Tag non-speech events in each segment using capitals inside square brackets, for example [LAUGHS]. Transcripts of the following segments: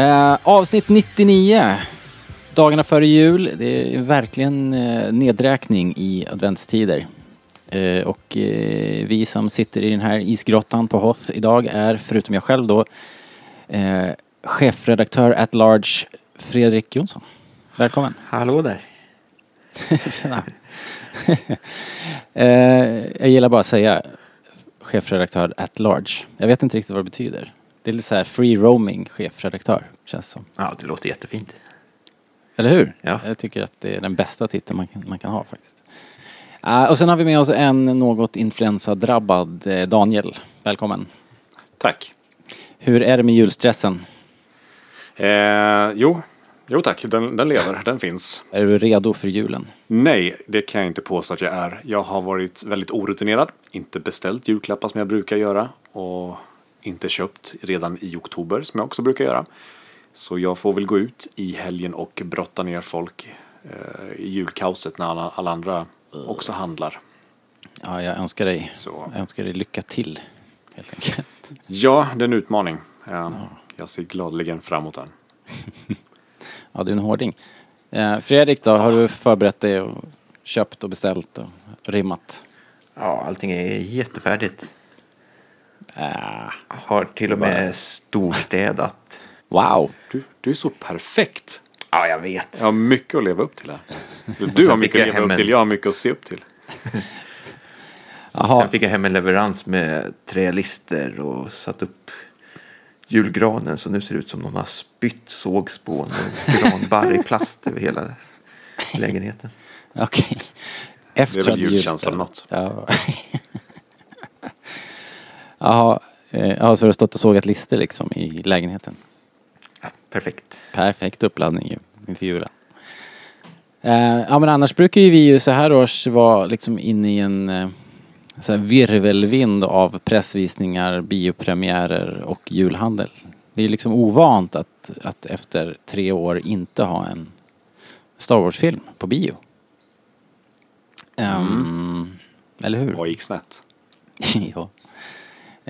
Eh, avsnitt 99. Dagarna före jul. Det är verkligen eh, nedräkning i adventstider. Eh, och eh, vi som sitter i den här isgrottan på Hoth idag är, förutom jag själv då, eh, chefredaktör at large Fredrik Jonsson. Välkommen. Hallå där. [LAUGHS] Tjena. jag gillar bara att säga chefredaktör at large. Jag vet inte riktigt vad det betyder. Det är lite så här free roaming chefredaktör, känns det som. Ja, det låter jättefint. Eller hur? Ja. Jag tycker att det är den bästa titeln man kan, man kan ha faktiskt. Uh, och sen har vi med oss en något influensadrabbad eh, Daniel. Välkommen. Tack. Hur är det med julstressen? Eh, jo, jo tack, den, den lever, den finns. Är du redo för julen? Nej, det kan jag inte påstå att jag är. Jag har varit väldigt orutinerad, inte beställt julklappar som jag brukar göra och inte köpt redan i oktober som jag också brukar göra. Så jag får väl gå ut i helgen och brotta ner folk eh, i julkaoset när alla, alla andra också handlar. Ja, jag önskar dig, Så. jag önskar dig lycka till. Helt enkelt. Ja, det är en utmaning. Eh, Jag ser gladeligen fram emot den. [LAUGHS] Ja, du är en hårding. Eh, Fredrik då, har du förberett dig och köpt och beställt och rimmat? Ja, allting är jättefärdigt. Äh, Har till och med storstädat. [LAUGHS] wow! Du, du är så perfekt. Ja, jag vet. Jag har mycket att leva upp till här. Du [LAUGHS] har mycket att leva upp till, jag har mycket att se upp till. [LAUGHS] Sen fick jag hem en leverans med trälister och satt upp julgranen så nu ser det ut som någon har spytt sågspån och granbarr i plast över hela lägenheten. Okej. Efter väl att julkänsla julställ- något. Ja. Jaha, eh, ja, så har du stått och sågat lister liksom i lägenheten? Ja, perfekt. Perfekt uppladdning ju inför julen. Eh, ja men annars brukar ju vi ju så här års vara liksom inne i en eh, så här virvelvind av pressvisningar, biopremiärer och julhandel. Det är liksom ovant att, att efter tre år inte ha en Star Wars-film på bio. Ehm, Eller hur? Vad gick snett? [LAUGHS] ja.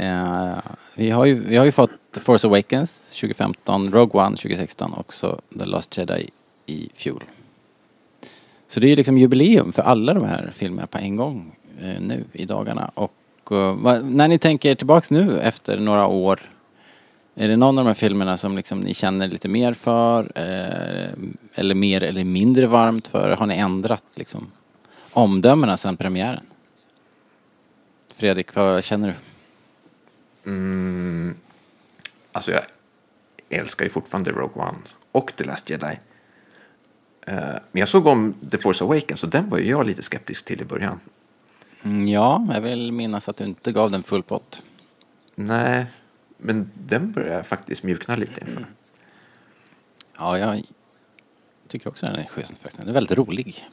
Eh, vi, har ju, vi har ju fått Force Awakens 2015, Rogue One 2016 och så The Last Jedi i fjol. Så det är ju liksom jubileum för alla de här filmerna på en gång eh, nu i dagarna. Och eh, när ni tänker tillbaks nu efter några år, är det någon av de här filmerna som liksom ni känner lite mer för? Eh, eller mer eller mindre varmt för? Har ni ändrat liksom omdömena sedan premiären? Fredrik, vad känner du? Mm, alltså jag älskar ju fortfarande Rogue One och The Last Jedi. Eh, Men jag såg om The Force Awakens och den var ju jag lite skeptisk till i början. Mm, Ja, jag vill minnas att du inte gav den full pott. Nej, men den börjar jag faktiskt mjukna lite inför. Ja, jag tycker också den är schysst faktiskt. Den är väldigt rolig.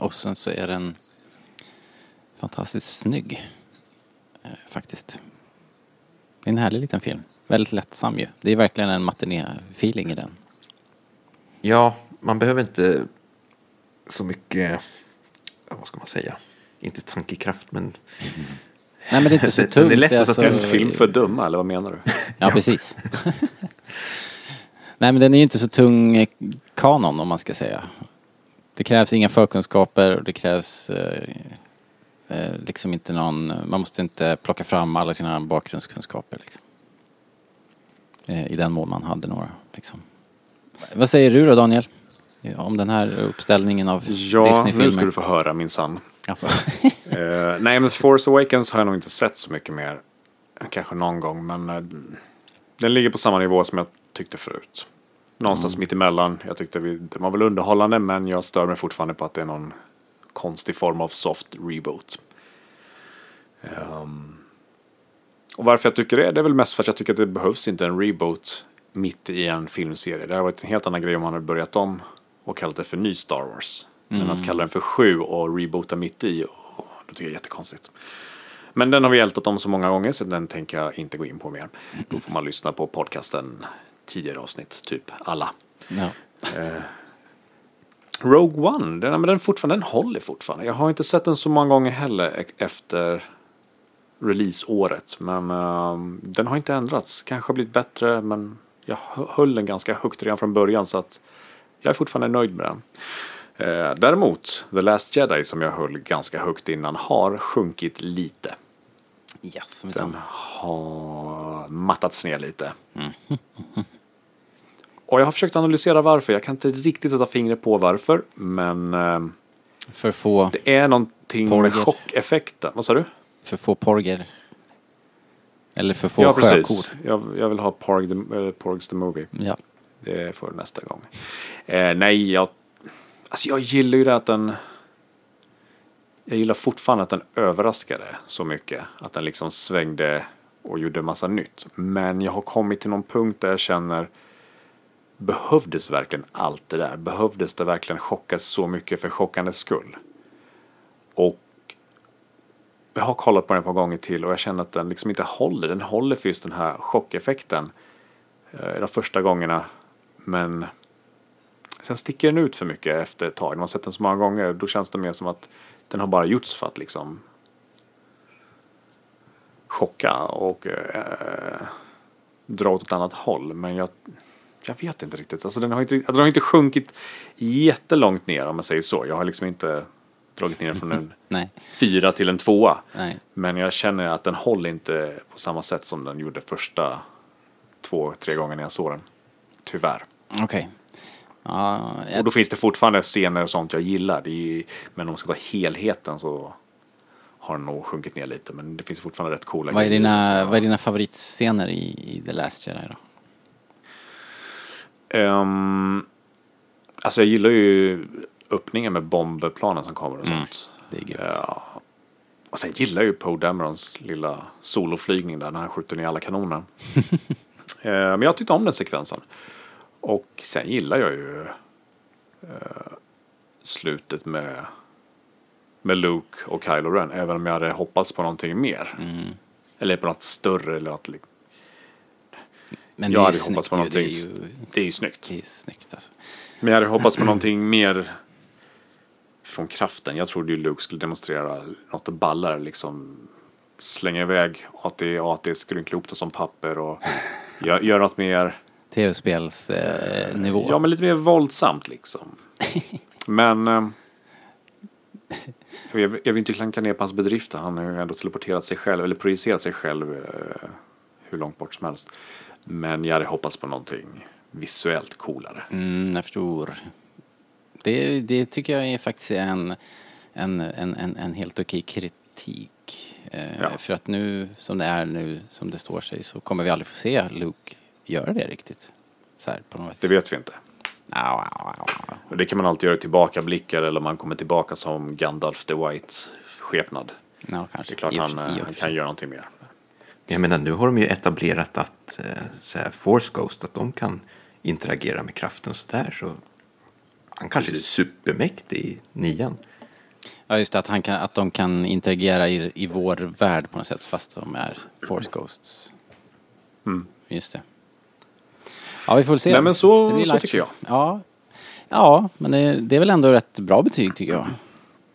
Och sen så är den fantastiskt snygg. Eh, faktiskt. Det är en härlig liten film. Väldigt lättsam ju. Det är verkligen en matiné-feeling i den. Ja, man behöver inte så mycket, vad ska man säga, inte tankekraft men [LAUGHS] Nej men det är inte så [LAUGHS] Den- den är tungt. lätt att ta alltså- En film för dumma, eller vad menar du? [LAUGHS] Ja, precis. Nej men den är ju inte så tung eh, kanon om man ska säga. Det krävs inga förkunskaper och det krävs eh, liksom inte någon, man måste inte plocka fram alla sina bakgrundskunskaper liksom. Eh, I den mån man hade några liksom. Vad säger du då Daniel? Om den här uppställningen av Ja, nu Disney-filmer? ska du få höra minsann. Ja, för- [LAUGHS] Eh, nej, men Force Awakens har jag nog inte sett så mycket mer. Kanske någon gång, men eh, den ligger på samma nivå som jag tyckte förut. Någonstans Mm. mitt emellan. Jag tyckte vi, det var väl underhållande, men jag stör mig fortfarande på att det är någon konstig form av soft reboot. Ehm, och varför jag tycker det, det är väl mest för att jag tycker att det behövs inte en reboot mitt i en filmserie. Det hade varit en helt annan grej om han hade börjat om och kallat det för ny Star Wars. Men att kalla den för sju och reboota mitt i, åh, då tycker jag är jättekonstigt. Men den har vi ältat om så många gånger så den tänker jag inte gå in på mer. Då får man lyssna på podcasten tidigare avsnitt, typ alla. Ja. Rogue One, den, men den, fortfarande, den håller fortfarande. Jag har inte sett den så många gånger heller e- efter releaseåret. Men ehm, den har inte ändrats. Kanske har blivit bättre men jag hö- höll den ganska högt redan från början så att jag är fortfarande nöjd med den. Eh, däremot, The Last Jedi som jag höll ganska högt innan har sjunkit lite. Yes, Den har mattats ner lite. [LAUGHS] Och jag har försökt analysera varför. Jag kan inte riktigt sätta fingret på varför. Men ehm, För få, det är någonting Porger. med chockeffekten. Vad sa du? för få porger. Eller för få ja, sjökor. precis. Jag, jag vill ha Porg the, eh, Porgs the Movie. Ja. Det får nästa gång. Eh, nej, jag, alltså jag gillar ju det att den... Jag gillar fortfarande att den överraskade så mycket. Att den liksom svängde och gjorde massa nytt. Men jag har kommit till någon punkt där jag känner Behövdes verkligen allt det där? Behövdes det verkligen chockas så mycket för chockandets skull? Och jag har kollat på den ett par gånger till och jag känner att den liksom inte håller. Den håller för just den här chockeffekten eh, de första gångerna. Men sen sticker den ut för mycket efter ett tag. När man sett den så många gånger då känns det mer som att den har bara gjorts för att liksom chocka och eh, dra åt ett annat håll. Men jag, jag vet inte riktigt. Alltså den har inte, den har inte sjunkit jättelångt ner om man säger så. Jag har liksom inte dragit ner från en [LAUGHS] fyra till en tvåa. Nej. Men jag känner att den håller inte på samma sätt som den gjorde första två, tre gångerna jag såg den. Tyvärr. Okej. Ja, Och jag, då finns det fortfarande scener och sånt jag gillar. Ju- men om man ska ta helheten så har den nog sjunkit ner lite. Men det finns fortfarande rätt coola vad, är grejer dina, jag- vad är dina favoritscener i, i The Last Jedi då? Ehm, alltså jag gillar ju öppningen med bombplanen som kommer och Mm, sånt. det är gött. Ja. Och sen gillar jag ju Poe Damerons lilla soloflygning där när han skjuter ner alla kanoner. [LAUGHS] Eh, Men jag tyckte om den sekvensen. Och sen gillar jag ju eh, slutet med, med Luke och Kylo Ren. Även om jag hade hoppats på någonting mer. Mm. Eller på något större. Eller li- Men jag hade hoppats på någonting. Det är ju Det är ju snyggt. det är snyggt alltså. Men jag hade hoppats på någonting mer från kraften. Jag trodde ju Luke skulle demonstrera något ballare liksom. Slänga iväg AT, AT skrynkla ihop det som papper och gö- göra något mer, Tv-spelsnivå. Eh, ja men lite mer våldsamt liksom. Men eh, jag, vill- jag vill inte klanka ner på hans bedrifter. Han har ju ändå teleporterat sig själv, eller projicerat sig själv eh, hur långt bort som helst. Men jag hade hoppats på någonting visuellt coolare. Mm, jag förstår. Det, det tycker jag är faktiskt en, en, en, en, en helt okej kritik. Eh, Ja. För att nu, som det är nu, som det står sig, så kommer vi aldrig få se Luke göra det riktigt. Så här, på något Det vet vi inte. Au, au, au, au. Och det kan man alltid göra tillbakablickar eller om man kommer tillbaka som Gandalf the White skepnad. Ja, Det kanske. är klart I och han, för- i och han kan göra någonting mer. Jag menar, nu har de ju etablerat att eh, så här, Force Ghost, att de kan interagera med kraften och sådär. Så han kanske Precis. är supermäktig i nian. Ja, just det, att, han kan, att de kan interagera i, i vår värld på något sätt fast de är Force Ghosts. Mm. Just det. Ja, vi får väl se. Nej, men så- Det blir så tycker show. Ja, ja men det, det är väl ändå rätt bra betyg tycker jag.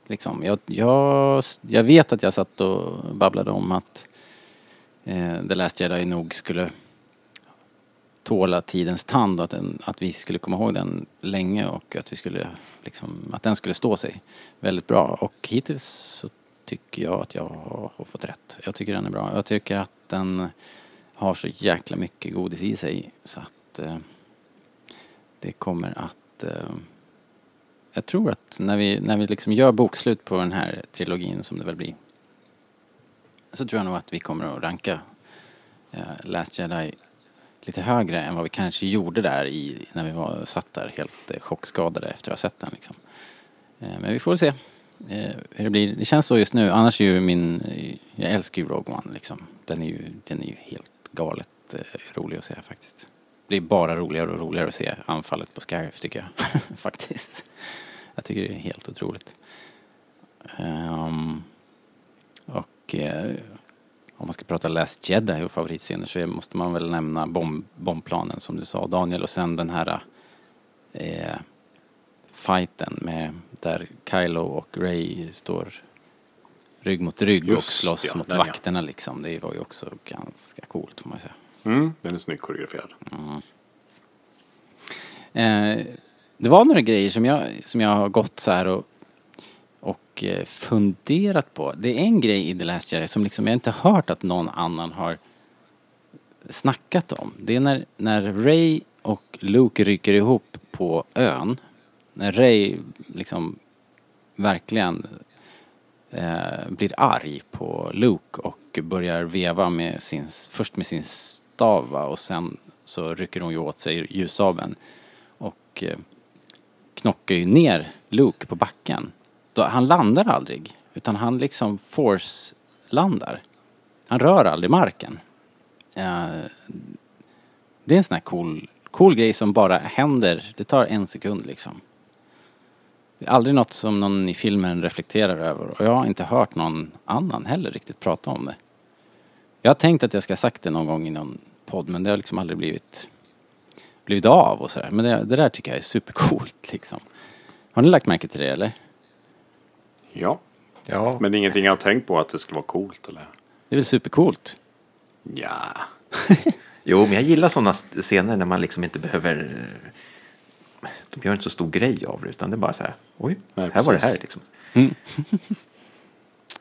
Liksom, jag, jag. Jag vet att jag satt och babblade om att eh, The Last Jedi nog skulle tåla tidens tand och att, den, att vi skulle komma ihåg den länge och att vi skulle liksom, att den skulle stå sig väldigt bra. Och hittills så tycker jag att jag har, har fått rätt. Jag tycker den är bra. Jag tycker att den har så jäkla mycket godis i sig så att eh, det kommer att eh, jag tror att när vi, när vi liksom gör bokslut på den här trilogin som det väl blir så tror jag nog att vi kommer att ranka eh, Last Jedi lite högre än vad vi kanske gjorde där i, när vi var, satt där helt eh, chockskadade efter att ha sett den liksom. Eh, men vi får väl se hur det blir. Det känns så just nu. Annars är ju min, jag älskar ju Rogue One liksom. Den är ju, den är ju helt galet rolig att se faktiskt. Det blir bara roligare och roligare att se anfallet på Scarif tycker jag. [LAUGHS] Faktiskt. Jag tycker det är helt otroligt. Um, och eh, om man ska prata Last Jedi och favoritscener så måste man väl nämna bomb, bombplanen som du sa Daniel och sen den här eh, fighten med där Kylo och Ray står rygg mot rygg och Just, slåss ja, mot den, ja. vakterna liksom. Det var ju också ganska coolt får man säga. Mm, den är snyggt koreograferad. Eh, det var några grejer som jag, som jag har gått så här och, och eh, funderat på. Det är en grej i The Last Jedi som liksom jag inte hört att någon annan har snackat om. Det är när, när Ray och Luke rycker ihop på ön. När Ray liksom verkligen eh, blir arg på Luke och börjar veva med sin, först med sin stav och sen så rycker hon ju åt sig ljussabeln och eh, knockar ju ner Luke på backen. Då, han landar aldrig utan han liksom force-landar. Han rör aldrig marken. Uh, det är en sån här cool, cool grej som bara händer. Det tar en sekund liksom. Det är aldrig något som någon i filmen reflekterar över och jag har inte hört någon annan heller riktigt prata om det. Jag har tänkt att jag ska ha sagt det någon gång i någon podd men det har liksom aldrig blivit, blivit av och sådär. Men det, det där tycker jag är supercoolt [LAUGHS] liksom. Har ni lagt märke till det eller? Ja, Ja, men det är ingenting jag har tänkt på att det skulle vara coolt eller? Det är väl supercoolt? Ja. [LAUGHS] jo, men jag gillar sådana scener när man liksom inte behöver... eh, De gör inte så stor grej av det, utan det är bara så här, oj, Nej, här var det precis. här liksom. [LAUGHS]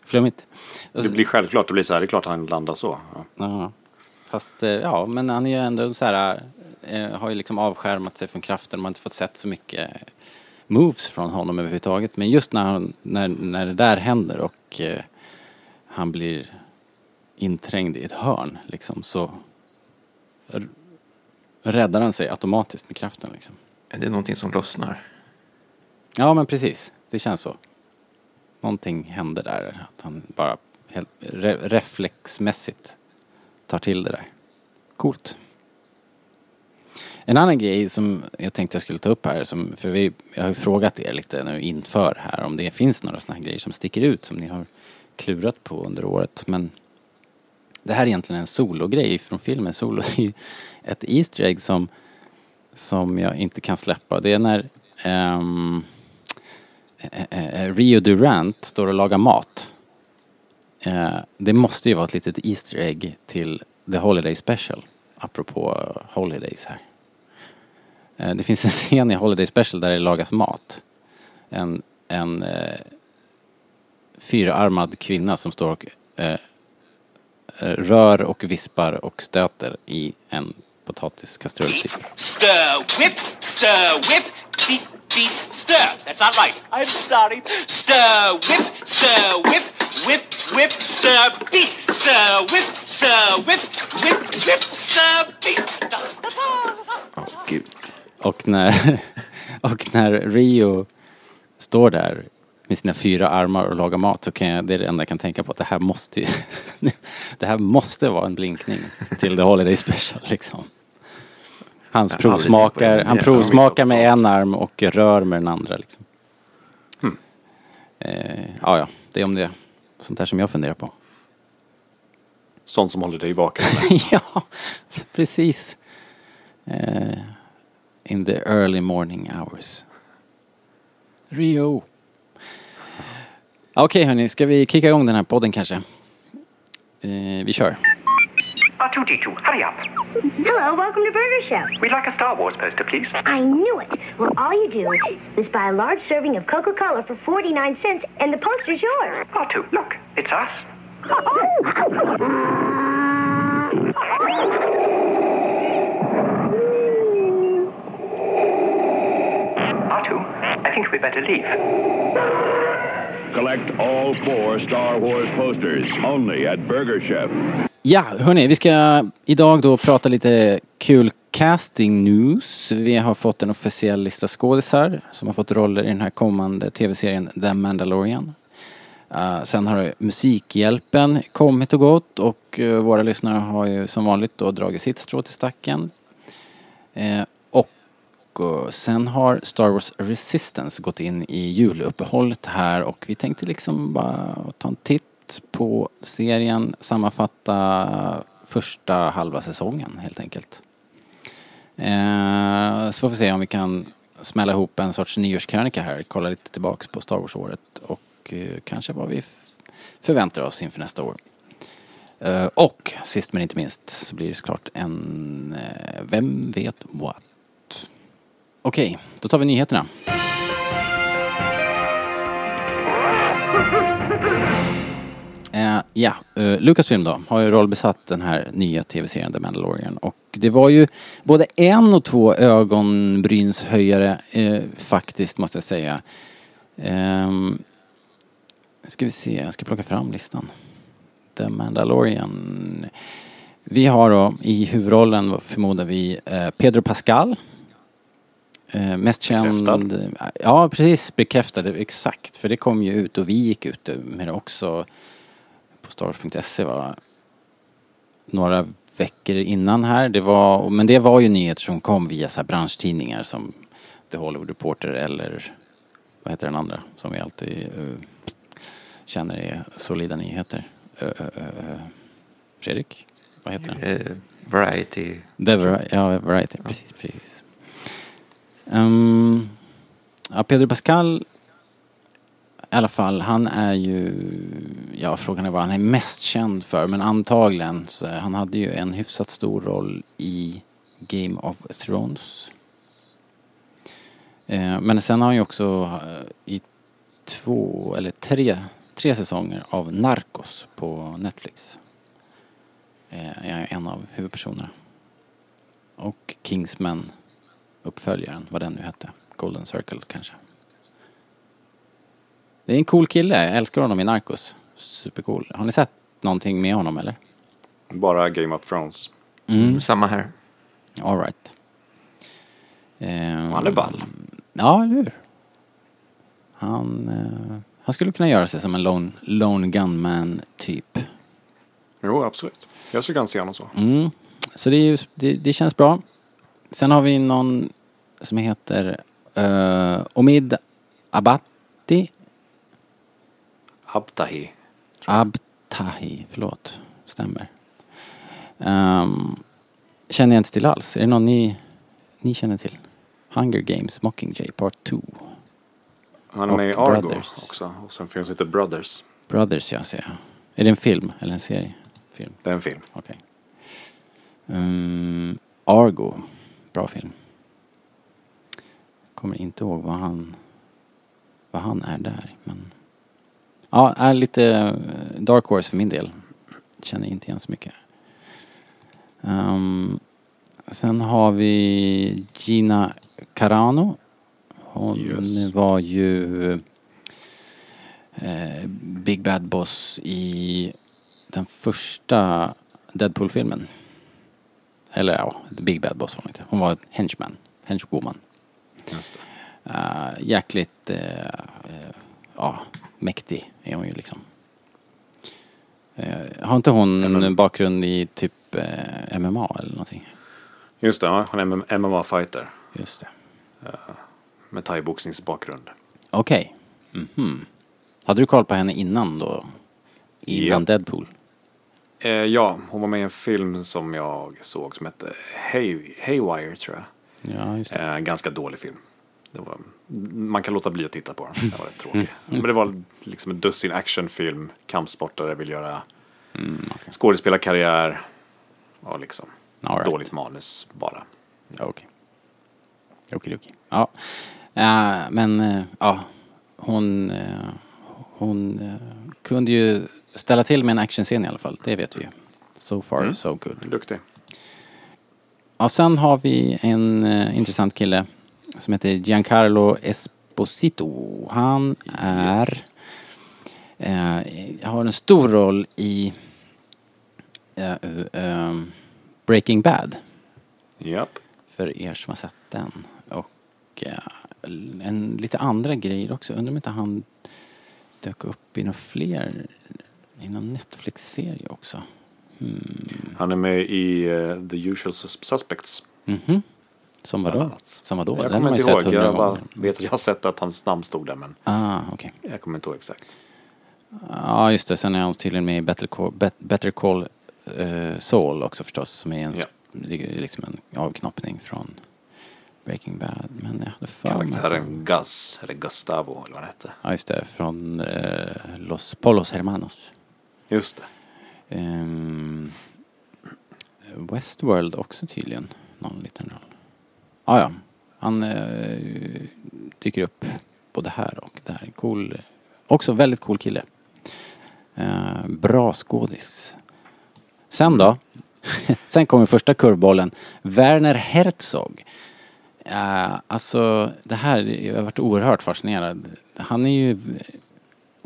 Flummigt. Det blir självklart, det blir så här, det är klart han landar så. Ja. Ja. Fast eh, ja, men han är ju ändå så här, eh, har ju liksom avskärmat sig från kraften. Man har inte fått sett så mycket moves från honom överhuvudtaget. Men just när, han, när, när det där händer och eh, han blir inträngd i ett hörn liksom så räddar han sig automatiskt med kraften liksom. Är det någonting som lossnar? Ja men precis, det känns så. Någonting händer där, att han bara re, reflexmässigt tar till det där. Coolt. En annan grej som jag tänkte jag skulle ta upp här, som, för vi, jag har ju frågat er lite nu inför här om det finns några sådana här grejer som sticker ut som ni har klurat på under året. Men det här är egentligen en sologrej från filmen. Solo det är ju ett Easter egg som, som jag inte kan släppa. Det är när um, Rio Durant står och lagar mat. Uh, det måste ju vara ett litet Easter egg till The Holiday Special. Apropå Holidays här. Eh, det finns en scen i Holiday Special där det lagas mat. En, en eh, fyrarmad kvinna som står och eh, eh, rör och vispar och stöter i en potatiskastrull typ. Stir, whip, stir, whip, beat, beat, stir. That's not right. I'm sorry. Stir, whip, stir, whip, whip, whip, stir, beat, stir, whip, stir, whip, whip, whip, stir, beat. Da, da, da, da. Ja, gud. Och när, [LAUGHS] och när Rio står där med sina fyra armar och lagar mat så kan jag, det är det enda jag kan tänka på att det här måste ju, [LAUGHS] det här måste vara en blinkning till The Holiday Special liksom. Han Jag har aldrig tänkt på provsmakar, han provsmakar med en arm och rör med den andra liksom. Eh, ja, ja, det är om det. Sånt där som jag funderar på. Sånt som håller dig vaken. [LAUGHS] ja, precis. Eh, in the early morning hours. Rio. Okej hörni, ska vi kicka igång den här podden kanske? Eh, vi kör. R2D2, hurry up. Hello, welcome to Burger Chef. We'd like a Star Wars poster, please. I knew it. Well, all you do is buy a large serving of Coca-Cola for 49 cents, and the poster's yours. R2, look, it's us. [LAUGHS] I think we better leave. Collect all four Star Wars posters only at Burger Chef. Ja, hörni, vi ska idag då prata lite kul casting news. Vi har fått en officiell lista skådisar som har fått roller i den här kommande tv-serien The Mandalorian. Uh, sen har Musikhjälpen kommit och gått och uh, våra lyssnare har ju som vanligt då dragit sitt strå till stacken. Eh, och sen har Star Wars Resistance gått in i juluppehållet här och vi tänkte liksom bara ta en titt på serien, sammanfatta första halva säsongen helt enkelt. Eh, så får vi se om vi kan smälla ihop en sorts nyårskrönika här, kolla lite tillbaks på Star Wars-året och eh, kanske vad vi förväntar oss inför nästa år. Eh, och sist men inte minst så blir det såklart en eh, Vem vet what? Okej, då tar vi nyheterna. Eh, ja, uh, Lucasfilm då har ju rollbesatt den här nya tv-serien The Mandalorian och det var ju både en och två ögonbrynshöjare eh, faktiskt måste jag säga. Ehm, ska vi se, jag ska plocka fram listan. The Mandalorian. Vi har då i huvudrollen förmodar vi eh, Pedro Pascal. Eh, mest känd... Bekräftad. Ja, precis. Bekräftad, exakt. För det kom ju ut och vi gick ut med det också på starwars.se va. Några veckor innan här. Det var, men det var ju nyheter som kom via så här branschtidningar som The Hollywood Reporter eller vad heter den andra som vi alltid eh, känner är solida nyheter. Uh, uh, uh, Fredrik? Vad heter den? Variety. The Vari- ja, Variety, precis, precis. Um, ja, Pedro Pascal i alla fall, han är ju, ja frågan är vad han är mest känd för men antagligen så han hade ju en hyfsat stor roll i Game of Thrones. Eh, men sen har han ju också eh, i två eller tre, tre säsonger av Narcos på Netflix. Eh, är en av huvudpersonerna. Och Kingsman uppföljaren, vad den nu hette. Golden Circle kanske. Det är en cool kille, jag älskar honom i Narcos. Supercool. Har ni sett någonting med honom eller? Bara Game of Thrones. Mm. Samma här. Alright. Ehm, Han är ball. Ja, eller hur? Han, eh, han skulle kunna göra sig som en lone, lone gunman typ. Jo, absolut. Jag skulle gärna se honom så. Mm. Så det, är ju, det, det känns bra. Sen har vi någon som heter uh, Omid Abati. Abtahi. Abtahi, förlåt. Stämmer. Um, känner jag inte till alls. Är det någon ni, ni känner till? Hunger Games Mockingjay Part 2. Han är Och med i Argo Brothers. också. Och sen finns det heter Brothers. Brothers, jag ser. Är det en film eller en serie? Film, Det är en film. okej. Um, Argo, bra film. Kommer inte ihåg vad han, vad han är där, men... Ja, är lite eh, Dark Horse för min del. Känner inte igen så mycket. Ehm, sen har vi Gina Carano. Hon Yes. var ju eh, Big Bad Boss i den första Deadpool-filmen. Eller ja, Big Bad Boss var hon inte. Hon var henchman, henchwoman. Just det. Uh, jäkligt, eh, ja, mäktig är hon ju liksom. Har inte hon en bakgrund i typ MMA eller någonting? Just det, ja, han är MMA-fighter. Just det. Med thaiboxningsbakgrund. Okej. Mhm. Hade du koll på henne innan då? Innan Ja. Deadpool? Eh, ja, hon var med i en film som jag såg som hette Hay, Haywire tror jag. Ja, just det. Eh, ganska dålig film. Var, man kan låta bli att titta på den. Det var rätt tråkig. [LAUGHS] Men det var liksom en dussin actionfilm. Kampsportare vill göra skådespelarkarriär. Och liksom right. dåligt manus bara. Ja, Okej. Okej, okej. Ja. Eh, men eh, ja, hon, eh, hon kunde ju ställa till med en actionscen i alla fall. Det vet vi ju. So far Mm. so good. Duktig. Ja, sen har vi en eh, intressant kille som heter Giancarlo Esposito. Han är... Eh, har en stor roll i eh, Breaking Bad. Japp. För er som har sett den. Och en, lite andra grejer också. Undrar om inte han dök upp i några fler, i någon Netflix-serie också. Han är med i eh, The Usual Sus- Suspects. Mhm. Som bland vadå? Som vadå? Jag Den kommer inte ihåg. Jag bara vet att jag har sett att hans namn stod där men Ah, okej. jag kommer inte ihåg exakt. Ja, just det. Sen är han tydligen med i Better Call, Bet- Better Call eh, Saul också förstås. Som är en, Ja. liksom en avknoppning från Breaking Bad. Men jag hade för Karaktären Gus, eller Gustavo eller vad han hette. Ja, just det. Från eh, Los Polos Hermanos. Just det. Ehm, Westworld också tydligen. Någon liten roll. Ah, ja, han eh, dyker upp både här och där. Cool. Också väldigt cool kille. Eh, bra skådis. Sen då? [LAUGHS] Sen kommer första kurvbollen. Werner Herzog. Uh, alltså det här, jag har varit oerhört fascinerad. Han är ju,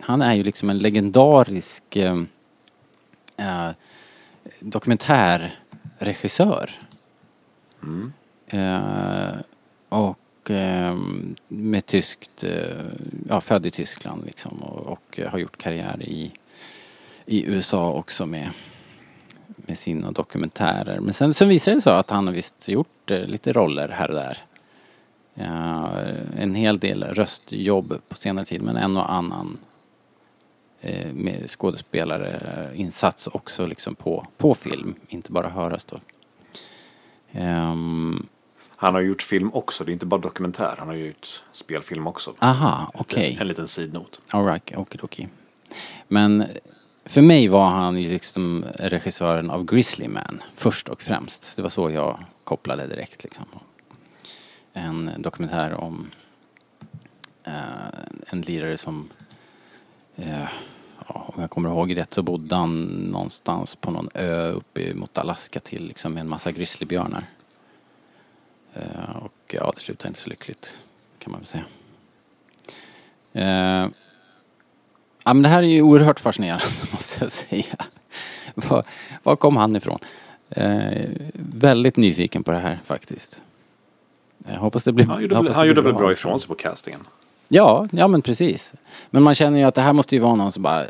han är ju liksom en legendarisk eh, eh, dokumentärregissör. Eh, och eh, med tyskt, eh, ja född i Tyskland liksom och, och har gjort karriär i, i USA också med, med sina dokumentärer. Men sen, sen visade det sig att han har visst gjort eh, lite roller här och där. Ja, en hel del röstjobb på senare tid men en och annan eh, med skådespelare insats också liksom på, på film, inte bara höras då. Ehm, Han har gjort film också, det är inte bara dokumentär. Han har gjort spelfilm också. aha, okej. En liten sidnot. Alright, okej, Men för mig var han ju liksom regissören av Grizzly Man först och främst. Det var så jag kopplade direkt liksom. En dokumentär om eh, en lirare som, eh, ja, om jag kommer ihåg rätt så bodde han någonstans på någon ö uppe mot Alaska till liksom med en massa grizzlybjörnar. Eh, och ja, det slutade inte så lyckligt kan man väl säga. Eh, Ja men det här är ju oerhört fascinerande [LAUGHS] måste jag säga. Var, var kom han ifrån? Eh, väldigt nyfiken på det här faktiskt. Jag hoppas det blir Han gjorde, det väl bra ifrån sig på castingen. Ja, ja men precis. Men man känner ju att det här måste ju vara någon som bara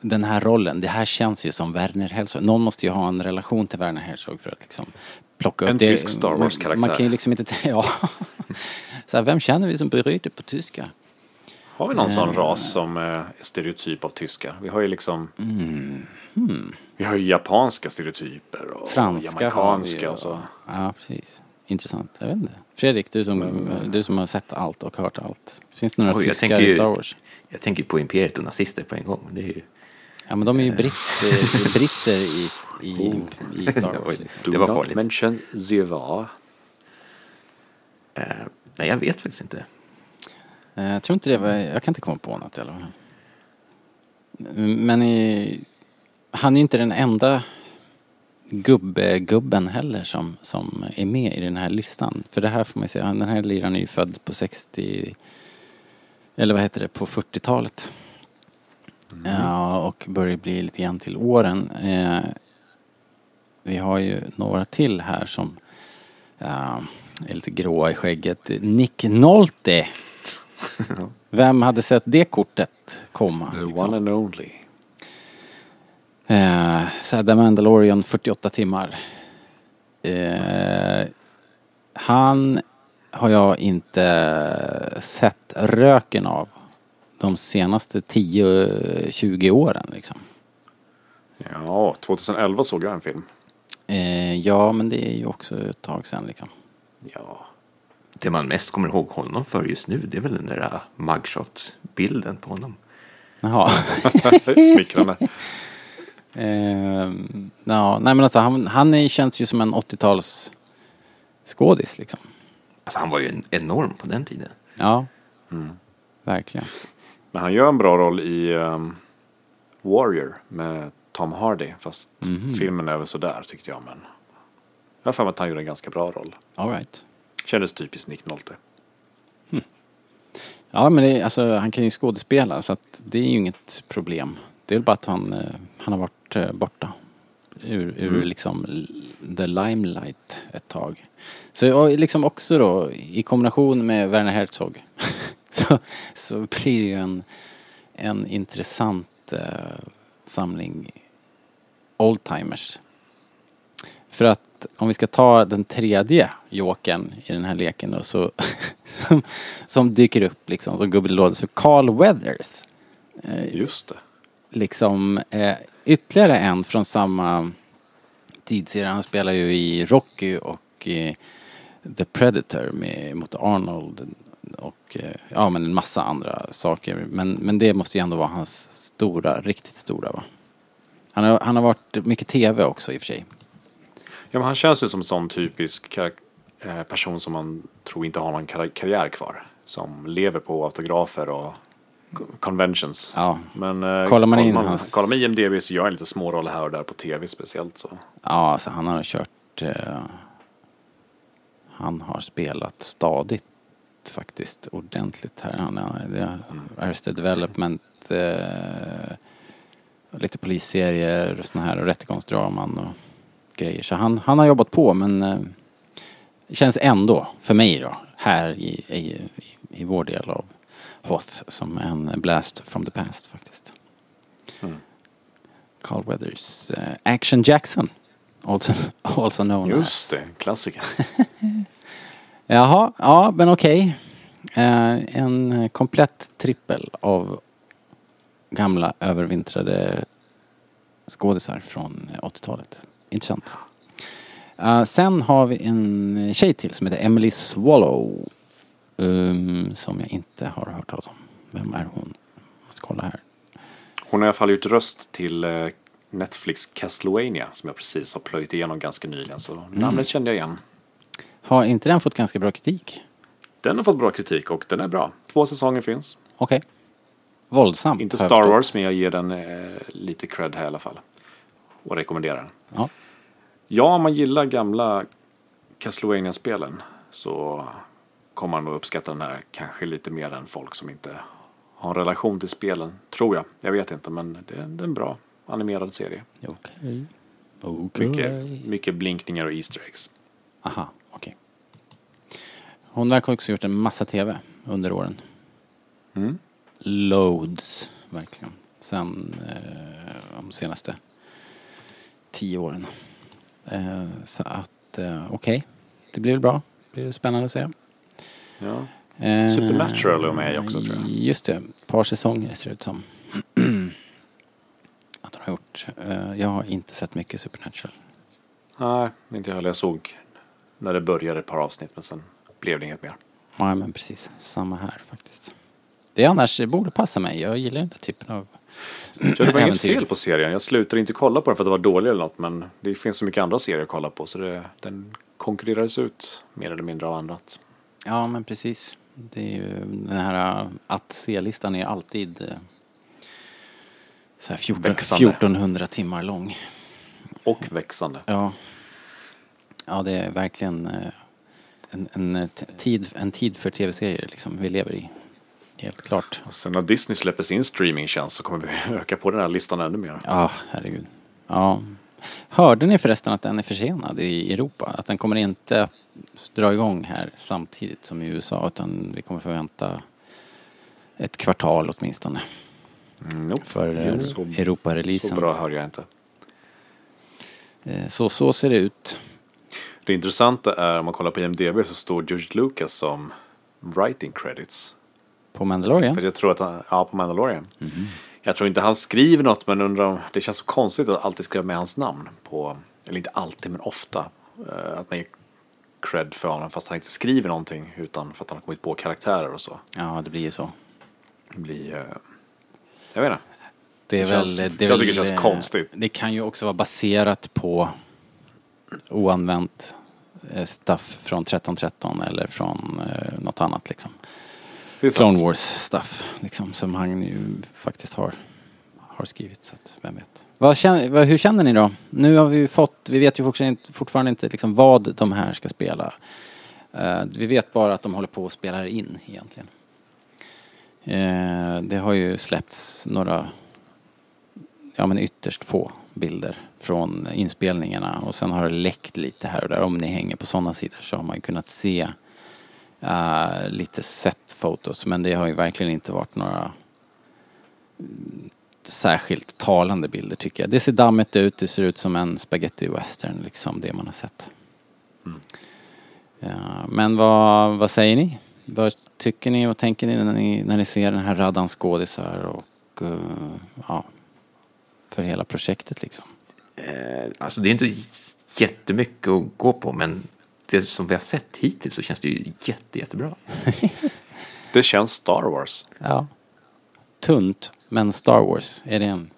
den här rollen, det här känns ju som Werner Herzog. Någon måste ju ha en relation till Werner Herzog för att liksom plocka upp En det. tysk Star Wars-karaktär. Man, kan ju liksom inte, [LAUGHS] ja. Så här, vem känner vi som bryter på tyska? Har vi någon sån Eh. ras som eh, är stereotyp av tyskar? Vi har ju liksom Mm. Hmm. Vi har ju japanska stereotyper och Franska jamaicanska och så. Ja, precis. Intressant. Jag vet inte. Fredrik, du som, du som har sett allt och hört allt. Finns det några Oj, tyskar tänker i Star Wars? Jag tänker på Imperiet och nazister på en gång. Det är ju, Ja, men de är ju britt, eh, [LAUGHS] britter i, i, Oh. i Star Wars. [LAUGHS] var- Liksom. det var farligt. mention the var. eh, nej, jag vet faktiskt inte. Jag tror inte det var, jag kan inte komma på något i alla fall. Men i, han är ju inte den enda gubbe-gubben heller som, som är med i den här listan. För det här får man ju säga, den här liraren är ju född på 60, eller vad heter det, på 40-talet. Ja, och börjar bli lite grann till åren. Eh, vi har ju några till här som ja, är lite gråa i skägget. Nick Nolte. [LAUGHS] Vem hade sett det kortet komma? The liksom? one and only. Eh, så här, The Mandalorian 48 timmar. Eh, han har jag inte sett röken av de senaste 10-20 åren liksom. Ja, 2011 såg jag en film. Eh, ja, men det är ju också ett tag sedan liksom. Ja. Det man mest kommer ihåg honom för just nu, det är väl den där mugshot-bilden på honom. Jaha. [LAUGHS] Smickrande. Eh, ja, nej men alltså han, han är, känns ju som en 80-tals skådis liksom. Alltså han var ju en enorm på den tiden. Ja, verkligen. Men han gör en bra roll i ehm, Warrior med Tom Hardy. Fast Mhm. filmen är väl sådär tyckte jag. Men jag har för mig att han gjorde en ganska bra roll. All right. Kändes typiskt Nick Nolte. Ja men det, alltså, han kan ju skådespela så att det är ju inget problem. Det är väl bara att han, eh, han har varit eh, borta ur, ur liksom l- the limelight ett tag. Så liksom också då i kombination med Werner Herzog [LAUGHS] så, så blir det ju en, en intressant eh, samling oldtimers. För att om vi ska ta den tredje jokern i den här leken då, så [LAUGHS] som, som dyker upp liksom som lådan. Så Carl Weathers. Eh, Just det liksom eh, ytterligare en från samma tidsserie. Han spelar ju i Rocky och i The Predator med, mot Arnold och eh, ja men en massa andra saker. Men, men det måste ju ändå vara hans stora, riktigt stora va. Han har, han har varit mycket TV också i och för sig. Ja, men han känns ju som en sån typisk eh, person som man tror inte har någon karriär kvar. Som lever på autografer och conventions. Ja. Men eh, Kollar man in man, hans- kollar man IMDB så gör han lite små roller här och där på tv speciellt. Så. Ja, alltså han har kört... Eh, han har spelat stadigt faktiskt ordentligt här. Han det har Arrested Development, eh, lite polisserier och såna här och rättegångsdraman och grejer. Så han, han har jobbat på men eh, känns ändå, för mig då, här i, i, i vår del av Hoth som en blast from the past faktiskt. Mm. Carl Weathers, eh, Action Jackson. Also, [LAUGHS] also known Just as. det, klassiker. [LAUGHS] Jaha, ja men okej. Eh, en komplett trippel av gamla övervintrade skådisar från 80-talet. Intressant. Eh, sen har vi en tjej till som heter Emily Swallow. Um, som jag inte har hört talas om. Vem är hon? Måste kolla här. Hon har i alla fall gjort röst till eh, Netflix Castlevania som jag precis har plöjt igenom ganska nyligen. Så Mm. namnet kände jag igen. Har inte den fått ganska bra kritik? Den har fått bra kritik och den är bra. Två säsonger finns. Okej. Våldsamt. Inte har jag Star. Wars men jag ger den eh, lite cred här i alla fall. Och rekommenderar den. Ja. Ja, om man gillar gamla Castlevania-spelen så kommer man nog uppskatta den här kanske lite mer än folk som inte har en relation till spelen. Tror jag. Jag vet inte men det är, en bra animerad serie. Okej. Okej. Mycket, mycket blinkningar och Easter eggs. Aha, okej. Hon verkar också gjort en massa TV under åren. Mm. Loads, verkligen. Sen eh, de senaste tio åren. Eh, så att, eh, okej. Det blir väl bra. Det blir spännande att se. Ja. Eh, Supernatural är med också, tror jag. Just det, ett par säsonger ser det ut som. [CLEARS THROAT] att hon har gjort. Eh, jag har inte sett mycket Supernatural. Nej, inte jag heller. Jag såg när det började ett par avsnitt men sen blev det inget mer. Ja men precis, samma här faktiskt. Det annars det borde passa mig. Jag gillar den där typen av Jag tror det var [CLEARS THROAT] inget fel på serien. Jag slutade inte kolla på den för att det var dålig eller något. Men det finns så mycket andra serier att kolla på så det, den konkurrerades ut mer eller mindre av annat. Ja men precis. Det är ju den här äh, att se-listan är alltid äh, så här 14, Växande. 1400 timmar lång. Och växande. Ja. Ja det är verkligen äh, en, en, tid, en tid för tv-serier liksom vi lever i. Helt klart. Och sen när Disney släpper sin streamingtjänst så kommer vi [LAUGHS] öka på den här listan ännu mer. Ja, herregud. Ja. Hörde ni förresten att den är försenad i Europa? Att den kommer inte dra igång här samtidigt som i USA utan vi kommer få vänta ett kvartal åtminstone Mm, nope. för eh, Jo, så, Europa-releasen. bra hör jag inte. Eh, Så, så ser det ut. Det intressanta är om man kollar på IMDB så står George Lucas som writing credits. På Mandalorian? För jag tror att han, ja på Mandalorian. Jag tror inte han skriver något men undrar om, det känns så konstigt att alltid skriva med hans namn på, eller inte alltid men ofta. eh, Att man ger cred för honom fast han inte skriver någonting utan för att han har kommit på karaktärer och så. Ja, det blir ju så. Det blir, eh, jag vet inte. Det är Det känns- väl... Det jag väl, tycker det känns eh, konstigt. Det kan ju också vara baserat på oanvänt stuff från 1313 eller från något annat liksom. Clone Wars stuff liksom som han ju faktiskt har, har skrivit. Så att, vem vet. Vad känner, vad, hur känner ni då? Nu har vi ju fått, vi vet ju fortfarande inte, fortfarande inte liksom vad de här ska spela. Eh, vi vet bara att de håller på att spela in egentligen. Eh, det har ju släppts några, ja men ytterst få bilder från inspelningarna och sen har det läckt lite här och där. Om ni hänger på sådana sidor så har man ju kunnat se eh, lite set fotos men det har ju verkligen inte varit några mm, särskilt talande bilder tycker jag. Det ser dammigt ut, det ser ut som en spaghetti western liksom, det man har sett. Ja, men vad, vad säger ni? Vad tycker ni och tänker ni när ni, när ni ser den här raddan skådisar och eh, ja, för hela projektet liksom? Eh, alltså det är inte jättemycket att gå på men det som vi har sett hittills så känns det ju jätte, jättebra. [LAUGHS] Det känns Star Wars. Ja. Tunt, men Star Wars, är det en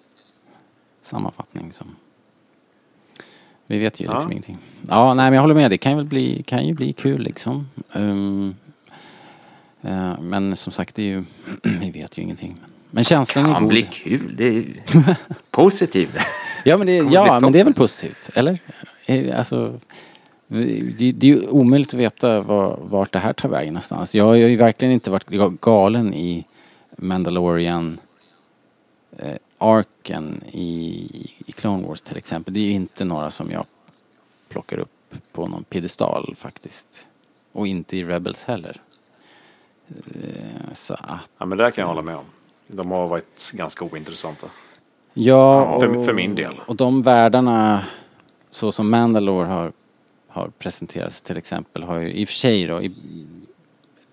sammanfattning som... Vi vet ju Ja. liksom ingenting. Ja, nej men jag håller med. Det kan ju väl bli, kan ju bli kul liksom. Um, eh, men som sagt, det är ju... [CLEARS THROAT] vi vet ju ingenting. Men känslan är Kan god. bli kul, det är [LAUGHS] positivt. Ja, men det, ja, men det är väl positivt, eller? Eh, Alltså, det, det är ju omöjligt att veta var, vart det här tar vägen någonstans. Jag har ju verkligen inte varit ga- galen i Mandalorian eh, arken i, i Clone Wars till exempel. Det är ju inte några som jag plockar upp på någon piedestal faktiskt. Och inte i Rebels heller. Eh, så att, Ja, men det där kan jag hålla med om. De har varit ganska ointressanta. Ja, För- och, för min del. Och de världarna, så som Mandalore har, har presenterats till exempel, har ju i och för sig då, i,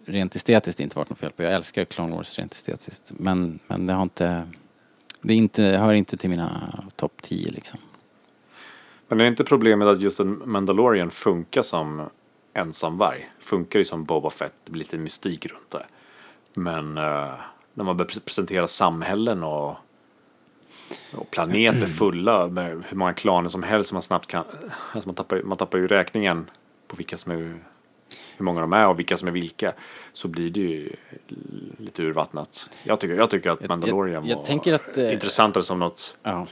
rent estetiskt inte varit något fel på. Jag älskar Clone Wars rent estetiskt. Men, men det har inte, det inte, hör inte till mina topp 10 liksom. Men är inte problemet att just en Mandalorian funkar som ensamvarg? Funkar ju som Boba Fett, det blir lite mystik runt det. Men uh, när man börjar presentera samhällen och, och planeter fulla med hur många klaner som helst som man snabbt kan... Alltså man, tappar, man tappar ju räkningen på vilka som är... Hur många de är och vilka som är vilka. Så blir det ju lite urvattnat. Jag tycker, jag tycker att Jag- Mandalorian jag var att, eh, intressantare som något Ja.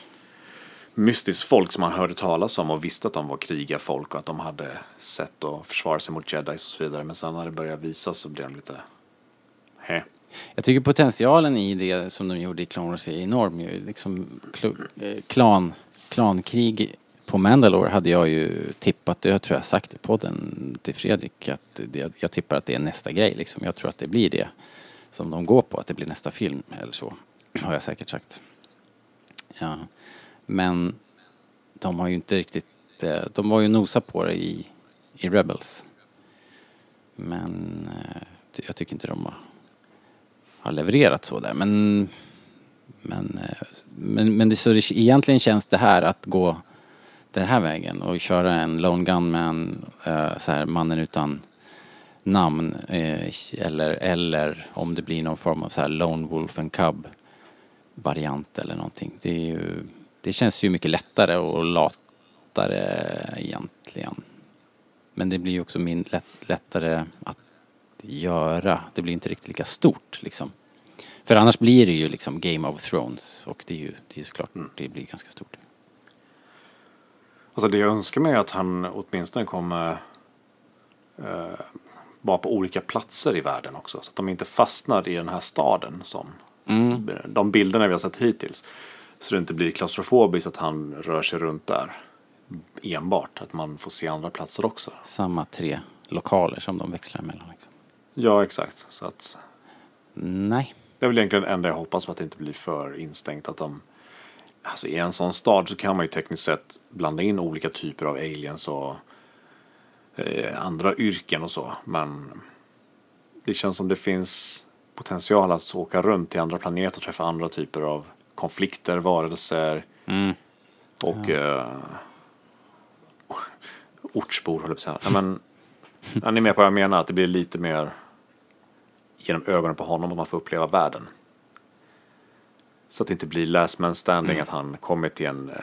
mystiskt folk som man hörde talas om och visste att de var krigarfolk och att de hade sätt att försvara sig mot jedis och så vidare. Men sen när det började visas så blev de lite... Hä. Jag tycker potentialen i det som de gjorde i Clone Wars är enorm ju. Liksom eh, klan, klankrig på Mandalore hade jag ju tippat, det jag tror jag sagt i podden till Fredrik, att det, jag tippar att det är nästa grej liksom. Jag tror att det blir det som de går på, att det blir nästa film eller så. Har jag säkert sagt. Ja. Men de har ju inte riktigt, eh, de var ju nosa på det i, i Rebels. Men eh, jag tycker inte de har har levererat så där. Men, men, eh, men, men det, så det, egentligen känns det här att gå den här vägen och köra en Lone Gunman, eh, så här mannen utan namn eh, eller, eller om det blir någon form av så här Lone Wolf and Cub variant eller någonting. Det, är ju, det känns ju mycket lättare och latare egentligen. Men det blir ju också min, lätt, lättare att göra. Det blir inte riktigt lika stort liksom. För annars blir det ju liksom Game of Thrones och det är ju, det är såklart, det blir ganska stort. Alltså det jag önskar mig är att han åtminstone kommer eh, vara på olika platser i världen också. Så att de inte fastnar i den här staden som de bilderna vi har sett hittills. Så det inte blir klaustrofobiskt att han rör sig runt där enbart. Att man får se andra platser också. Samma tre lokaler som de växlar mellan. Liksom. Ja, exakt. Så att Nej. det är väl egentligen det enda jag hoppas på att det inte blir för instängt. Att de, alltså i en sån stad så kan man ju tekniskt sett blanda in olika typer av aliens och eh, andra yrken och så. Men det känns som det finns potential att åka runt till andra planeter och träffa andra typer av konflikter, varelser Mm. och eh, ortsbor höll jag på att säga. Men, [LAUGHS] är ni med på vad jag menar? Att det blir lite mer genom ögonen på honom att man får uppleva världen. Så att det inte blir last man standing att han kommer till en, eh,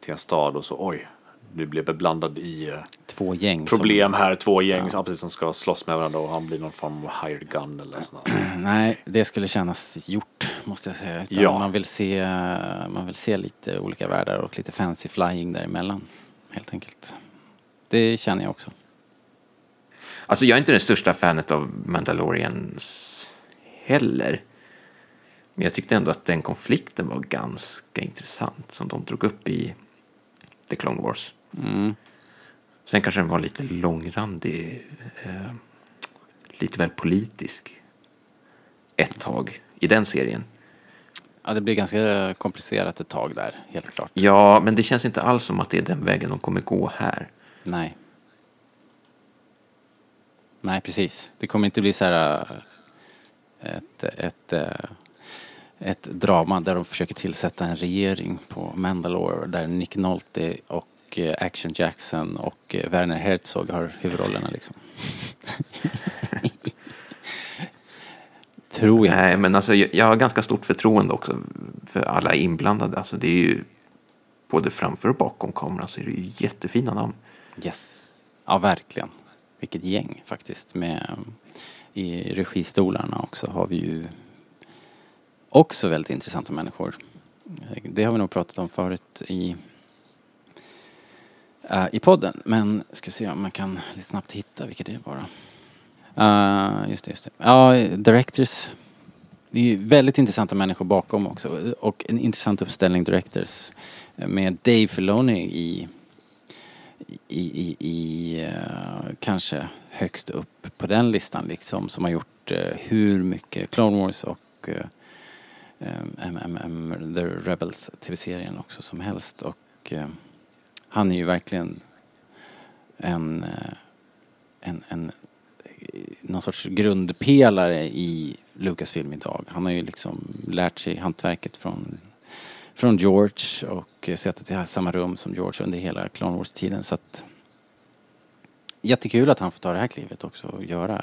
till en stad och så oj, du blev beblandad i eh, Två gäng problem här, två gäng Ja. precis, som ska slåss med varandra och han blir någon form av hired gun eller sånt [CLEARS THROAT] som... Nej, det skulle kännas gjort måste jag säga. Utan Ja. man, vill se, man vill se lite olika världar och lite fancy flying däremellan. Helt enkelt. Det känner jag också. Alltså jag är inte den största fanet av Mandalorians heller. Men jag tyckte ändå att den konflikten var ganska intressant som de drog upp i The Clone Wars. Sen kanske den var lite långrandig, eh, lite väl politisk ett tag i den serien. Ja, det blir ganska komplicerat ett tag där, helt klart. Ja, men det känns inte alls som att det är den vägen de kommer gå här. Nej. Nej, precis. Det kommer inte bli så här äh, ett, ett, äh, ett drama där de försöker tillsätta en regering på Mandalore där Nick Nolte och äh, Action Jackson och Werner Herzog har huvudrollerna liksom. [LAUGHS] Tror jag. Nej, men alltså, jag har ganska stort förtroende också för alla inblandade. Alltså, det är ju både framför och bakom kameran så är det ju jättefina namn. Yes. Ja, verkligen. Vilket gäng faktiskt. Med, I registolarna också har vi ju också väldigt intressanta människor. Det har vi nog pratat om förut i, uh, i podden. Men ska se om man kan lite snabbt hitta vilka det var då. Uh, just det, just det. Ja, directors. Det är ju väldigt intressanta människor bakom också. Och en intressant uppställning directors. Med Dave Filoni i i, i, i eh, kanske högst upp på den listan liksom som har gjort eh, hur mycket Clone Wars och MMM, The Rebels tv-serien också som helst och eh, han är ju verkligen en, en, en någon sorts grundpelare i Lucasfilm idag. Han har ju liksom lärt sig hantverket från från George och eh, suttit i samma rum som George under hela Clone Wars-tiden. Så att jättekul att han får ta det här klivet också och göra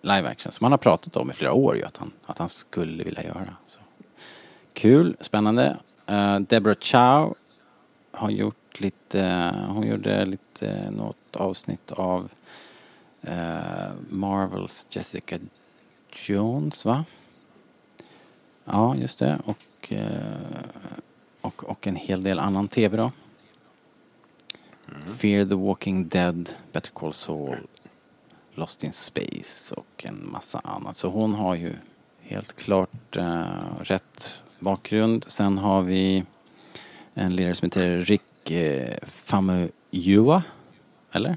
live action som han har pratat om i flera år ju att han, att han skulle vilja göra. Så. Kul, spännande. Uh, Deborah Chow har gjort lite, hon gjorde lite något avsnitt av uh, Marvels Jessica Jones va? Ja, just det. Och, eh, och, och en hel del annan tv då. Fear the Walking Dead, Better Call Saul, Lost in Space och en massa annat. Så hon har ju helt klart eh, rätt bakgrund. Sen har vi en lirare som heter Rick eh, Famuyiwa. Eller?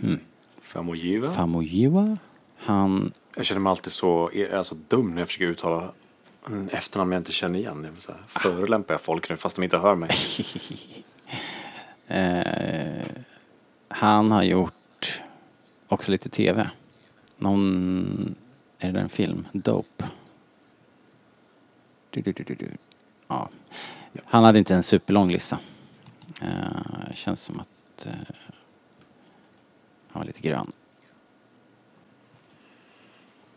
Mm. Famojiva. Famuyiwa. Han Jag känner mig alltid så alltså, dum när jag försöker uttala mm, Mm, efternamn jag inte känner igen. Jag så här, förolämpar jag folk nu fast de inte hör mig. [LAUGHS] Eh, han har gjort också lite tv. Någon, är det där en film? Dope. Du, du, du, du, du. Ja. Han hade inte en superlång lista. Eh, känns som att eh, han var lite grön.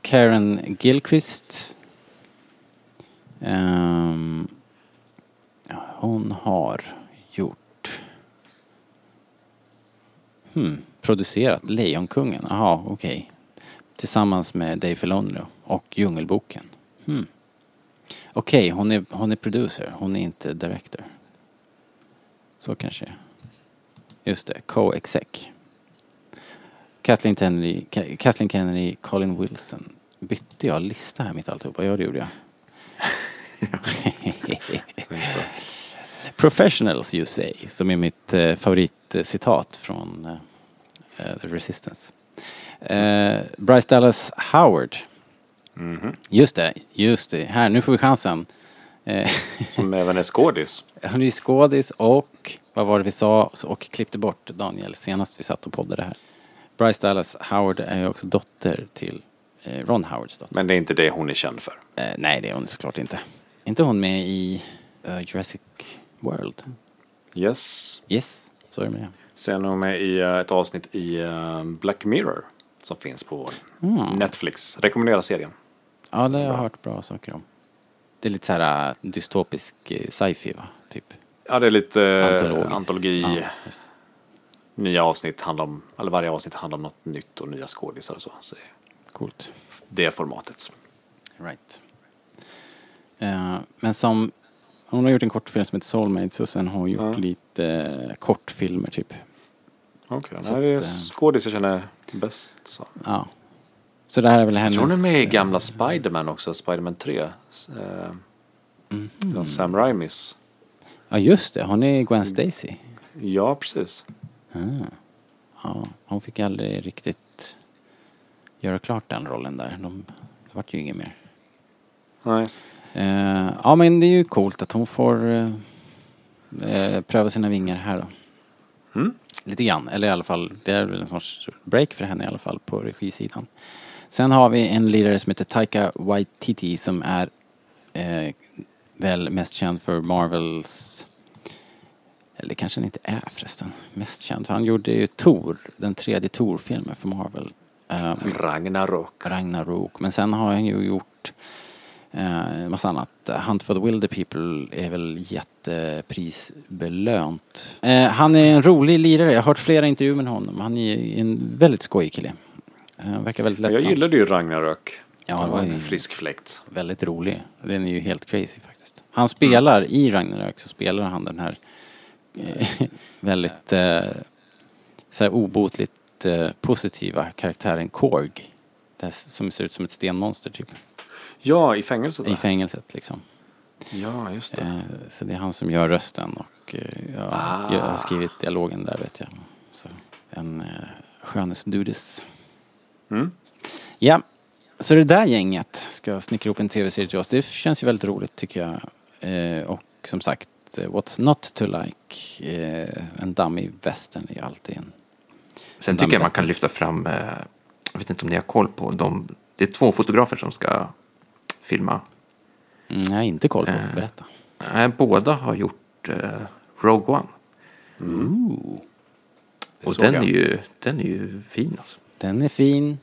Karen Gilchrist. Um, hon har gjort... Hmm, producerat Lejonkungen. Jaha, okej. Tillsammans med Dave Filoni och Djungelboken. Hmm. Okej, hon, är, hon är producer. Hon är inte director. Så kanske det är. Just det, co-exec. Kathleen Kennedy, Kathleen Kennedy, Colin Wilson. Bytte jag lista här mitt alltihopa? Ja, det gjorde jag. [LAUGHS] Professionals you say, som är mitt eh, favoritcitat från eh, eh, The Resistance. Eh, Bryce Dallas Howard. Just det, just det. Här, nu får vi chansen. Eh, [LAUGHS] Som även är skådis. hon är skådis och, vad var det vi sa, och klippte bort Daniel senast vi satt och poddade här. Bryce Dallas Howard är ju också dotter till eh, Ron Howards dotter. Men det är inte det hon är känd för. Nej, det är hon såklart inte. Inte hon med i eh, Jurassic World? Yes. Yes, så är det med. Sen är hon med i eh, ett avsnitt i eh, Black Mirror. Som finns på Netflix. Rekommenderar serien. Ja, det har jag hört bra saker om. Det är lite så här dystopisk sci-fi va? Typ. Ja, det är lite eh, Antolog. antologi. Ja. Nya avsnitt handlar om, eller varje avsnitt handlar om något nytt och nya skådisar och så. så det, Coolt. det formatet. Right. Eh, men som, hon har gjort en kortfilm som heter Soulmates och sen har hon gjort Ja. lite eh, kortfilmer typ. Okej, okay, det är eh, skådis jag känner bäst. Så. Ja. Så det här är väl Jag hennes... tror hon är med i gamla Spiderman också, Spiderman 3. Eh, mhm. Sam Raimis. Ja just det, hon är Gwen Stacy. Ja, precis. Ah. Ja, hon fick aldrig riktigt göra klart den rollen där. De, det vart ju inget mer. Nej. Eh, ja men det är ju coolt att hon får eh, eh, pröva sina vingar här då. Mm. Lite grann, eller i alla fall, det är väl en sorts break för henne i alla fall på regisidan. Sen har vi en lirare som heter Taika Waititi som är eh, väl mest känd för Marvels eller kanske han inte är förresten mest känd. Han gjorde ju Tor, den tredje Tor-filmen för Marvel. Um, Ragnarok. Ragnarok. Men sen har han ju gjort eh, massa annat. Hunt for the Wilder People är väl jätteprisbelönt. Eh, han är en rolig lirare. Jag har hört flera intervjuer med honom. Han är en väldigt skojig kille. Eh, verkar väldigt Jag lättsam. gillade ju Ragnarök. Ja, det var en frisk fläkt. Väldigt rolig. Den är ju helt crazy faktiskt. Han spelar i Ragnarök så spelar han den här eh, [LAUGHS] väldigt eh, så här obotligt eh, positiva karaktären Korg. Det här som ser ut som ett stenmonster typ. Ja, i fängelset I fängelset liksom. Ja, just det. Eh, så det är han som gör rösten och eh, jag, Ah. jag har skrivit dialogen där vet jag. Så, en eh, skönhetsdudes. Mm. Ja, så det där gänget ska snickra ihop en tv-serie till oss. Det känns ju väldigt roligt tycker jag. Eh, och som sagt, What's Not To Like, eh, en dammig western är alltid en... Sen tycker jag man kan lyfta fram, eh, jag vet inte om ni har koll på, de, det är två fotografer som ska filma. Mm, jag har inte koll på, Eh. berätta. Eh, båda har gjort eh, Rogue One. Och såg den jag. är, ju, den är ju fin alltså. Den är fin.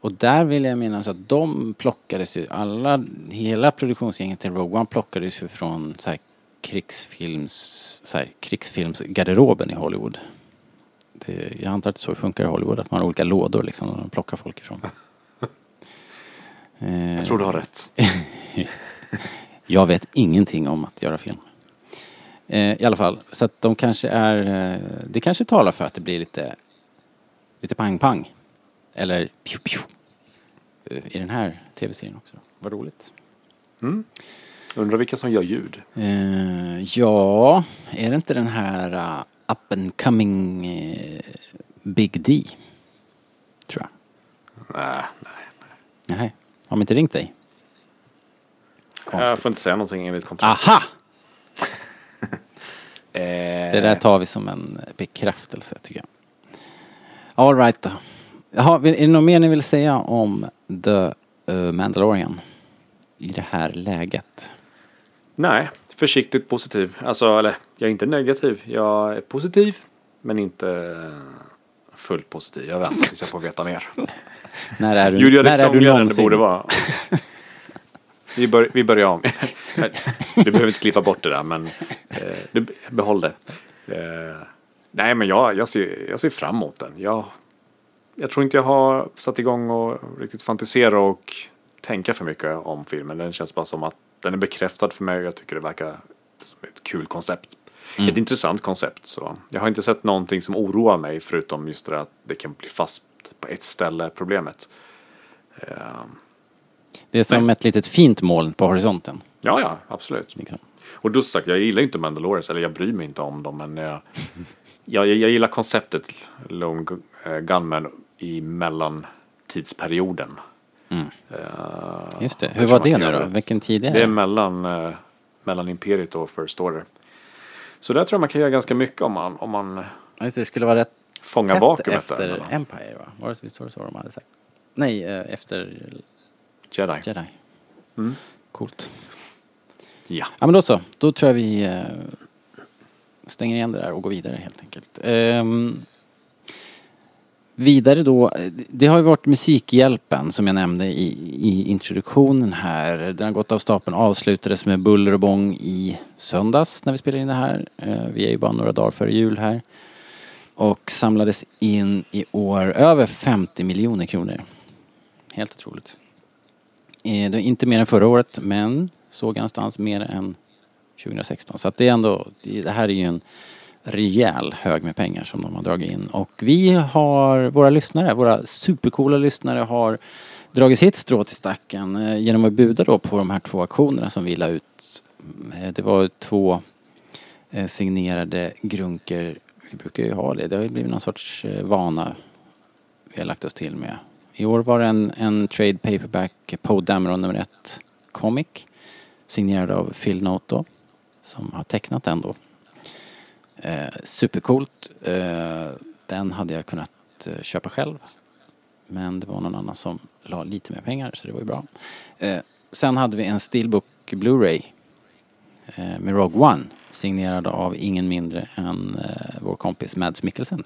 Och där vill jag minnas att de plockades ju, alla, hela produktionsgänget till Rogue One plockades ju från så här krigsfilms, så här, krigsfilmsgarderoben i Hollywood. Det, jag antar att det så funkar i Hollywood, att man har olika lådor liksom, och de plockar folk ifrån. [LAUGHS] Eh, Jag tror du har rätt. [LAUGHS] jag vet ingenting om att göra film. Eh, I alla fall, så att de kanske är, eh, det kanske talar för att det blir lite, lite pang-pang. Eller pju-pju. I den här tv-serien också. Vad roligt. Undrar vilka som gör ljud. Ja, är det inte den här uh, up and coming eh, Big D? Tror jag. Nej, nej. Nej, har de inte ringt dig? Jag får inte säga någonting enligt kontrakt. Aha! [LAUGHS] Eh, Det där tar vi som en bekräftelse tycker jag. All right då. Jaha, är det något mer ni vill säga om The eh, Mandalorian? I det här läget? Nej, försiktigt positiv. Alltså, eller jag är inte negativ. Jag är positiv, men inte fullt positiv. Jag väntar tills jag får veta mer. [LAUGHS] [LAUGHS] När är du, jag när är du än det någonsin? borde vara? [LAUGHS] Vi, bör, vi börjar om. Vi behöver inte klippa bort det där, men eh, behåll det. Eh, nej, men jag, jag, ser, jag ser fram emot den. Jag, jag tror inte jag har satt igång och riktigt fantisera och tänka för mycket om filmen. Den känns bara som att den är bekräftad för mig och jag tycker det verkar som ett kul koncept. Ett intressant koncept. Så jag har inte sett någonting som oroar mig förutom just det att det kan bli fast på ett ställe problemet. Eh, Det är som ett litet fint moln på horisonten. Ja, ja, absolut. Liksom. Och då sagt, jag gillar inte Mandalorians, eller jag bryr mig inte om dem, men jag, jag, jag gillar konceptet Lone eh, Gunman i mellantidsperioden. Mm. Eh, Just det. Hur var det nu då? Vilken tid är Det är det? mellan, eh, mellan Imperiet och First Order. Så där tror jag man kan göra ganska mycket om man, om man just det skulle vara rätt fångar tätt vakuumet efter däremellan. Empire va? Var det, visst var det så de hade sagt? Nej, eh, efter Jedi. Jedi. Mm. Coolt. Ja. Ja men då så. Då tror jag vi eh, stänger igen det där och går vidare helt enkelt. Ehm, vidare då, det har ju varit Musikhjälpen som jag nämnde i, i introduktionen här. Den har gått av stapeln avslutades med buller och bång i söndags när vi spelade in det här. Eh, vi är ju bara några dagar före jul här. Och samlades in i år över 50 miljoner kronor. Helt otroligt. Eh, det är inte mer än förra året men såg jag någonstans mer än 2016. Så att det är ändå, det här är ju en rejäl hög med pengar som de har dragit in. Och vi har, våra lyssnare, våra supercoola lyssnare har dragit sitt strå till stacken eh, genom att buda då på de här två auktionerna som vi la ut. Eh, det var två signerade grunker. Vi brukar ju ha det, det har ju blivit någon sorts eh, vana vi har lagt oss till med. I år var det en, en trade paperback Poe Dameron nummer ett comic signerad av Phil Noto som har tecknat den då. Eh, supercoolt. Eh, den hade jag kunnat eh, köpa själv. Men det var någon annan som la lite mer pengar så det var ju bra. Eh, sen hade vi en Steelbook Blu-ray eh, med Rogue One signerad av ingen mindre än eh, vår kompis Mads Mikkelsen.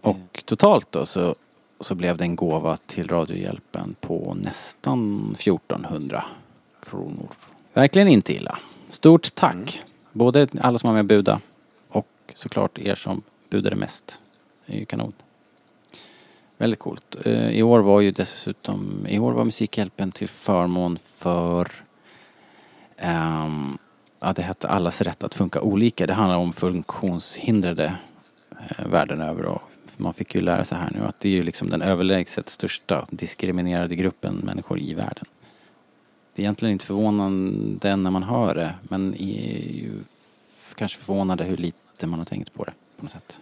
Och totalt då så, så blev det en gåva till Radiohjälpen på nästan 1400 kronor. Verkligen inte illa. Stort tack! Både alla som var med och buda och såklart er som budade mest. Det är ju kanon. Väldigt coolt. Eh, I år var ju dessutom, i år var Musikhjälpen till förmån för ehm, att det hette Allas rätt att funka olika. Det handlar om funktionshindrade eh, världen över och man fick ju lära sig här nu att det är ju liksom den överlägset största diskriminerade gruppen människor i världen. Det är egentligen inte förvånande när man hör det men är ju kanske förvånade hur lite man har tänkt på det på något sätt.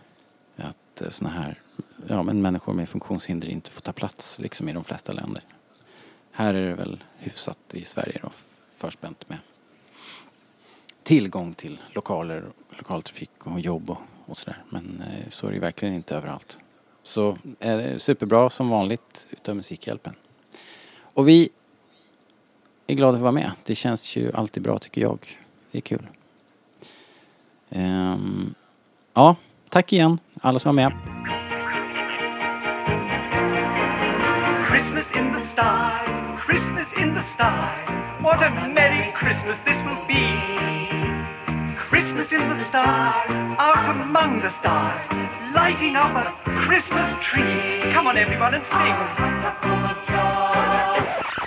Att eh, såna här, ja men människor med funktionshinder inte får ta plats liksom i de flesta länder. Här är det väl hyfsat i Sverige då, förspänt med tillgång till lokaler, lokaltrafik och jobb och, och sådär. Men eh, så är det ju verkligen inte överallt. Så eh, superbra som vanligt utav Musikhjälpen. Och vi är glada för att vara med. Det känns ju alltid bra tycker jag. Det är kul. Ehm, ja, tack igen alla som var med. Christmas in the stars, Christmas in the stars. What a merry Christmas this will be. Christmas in the stars, out among the stars, lighting up a Christmas tree. Come on everyone and sing.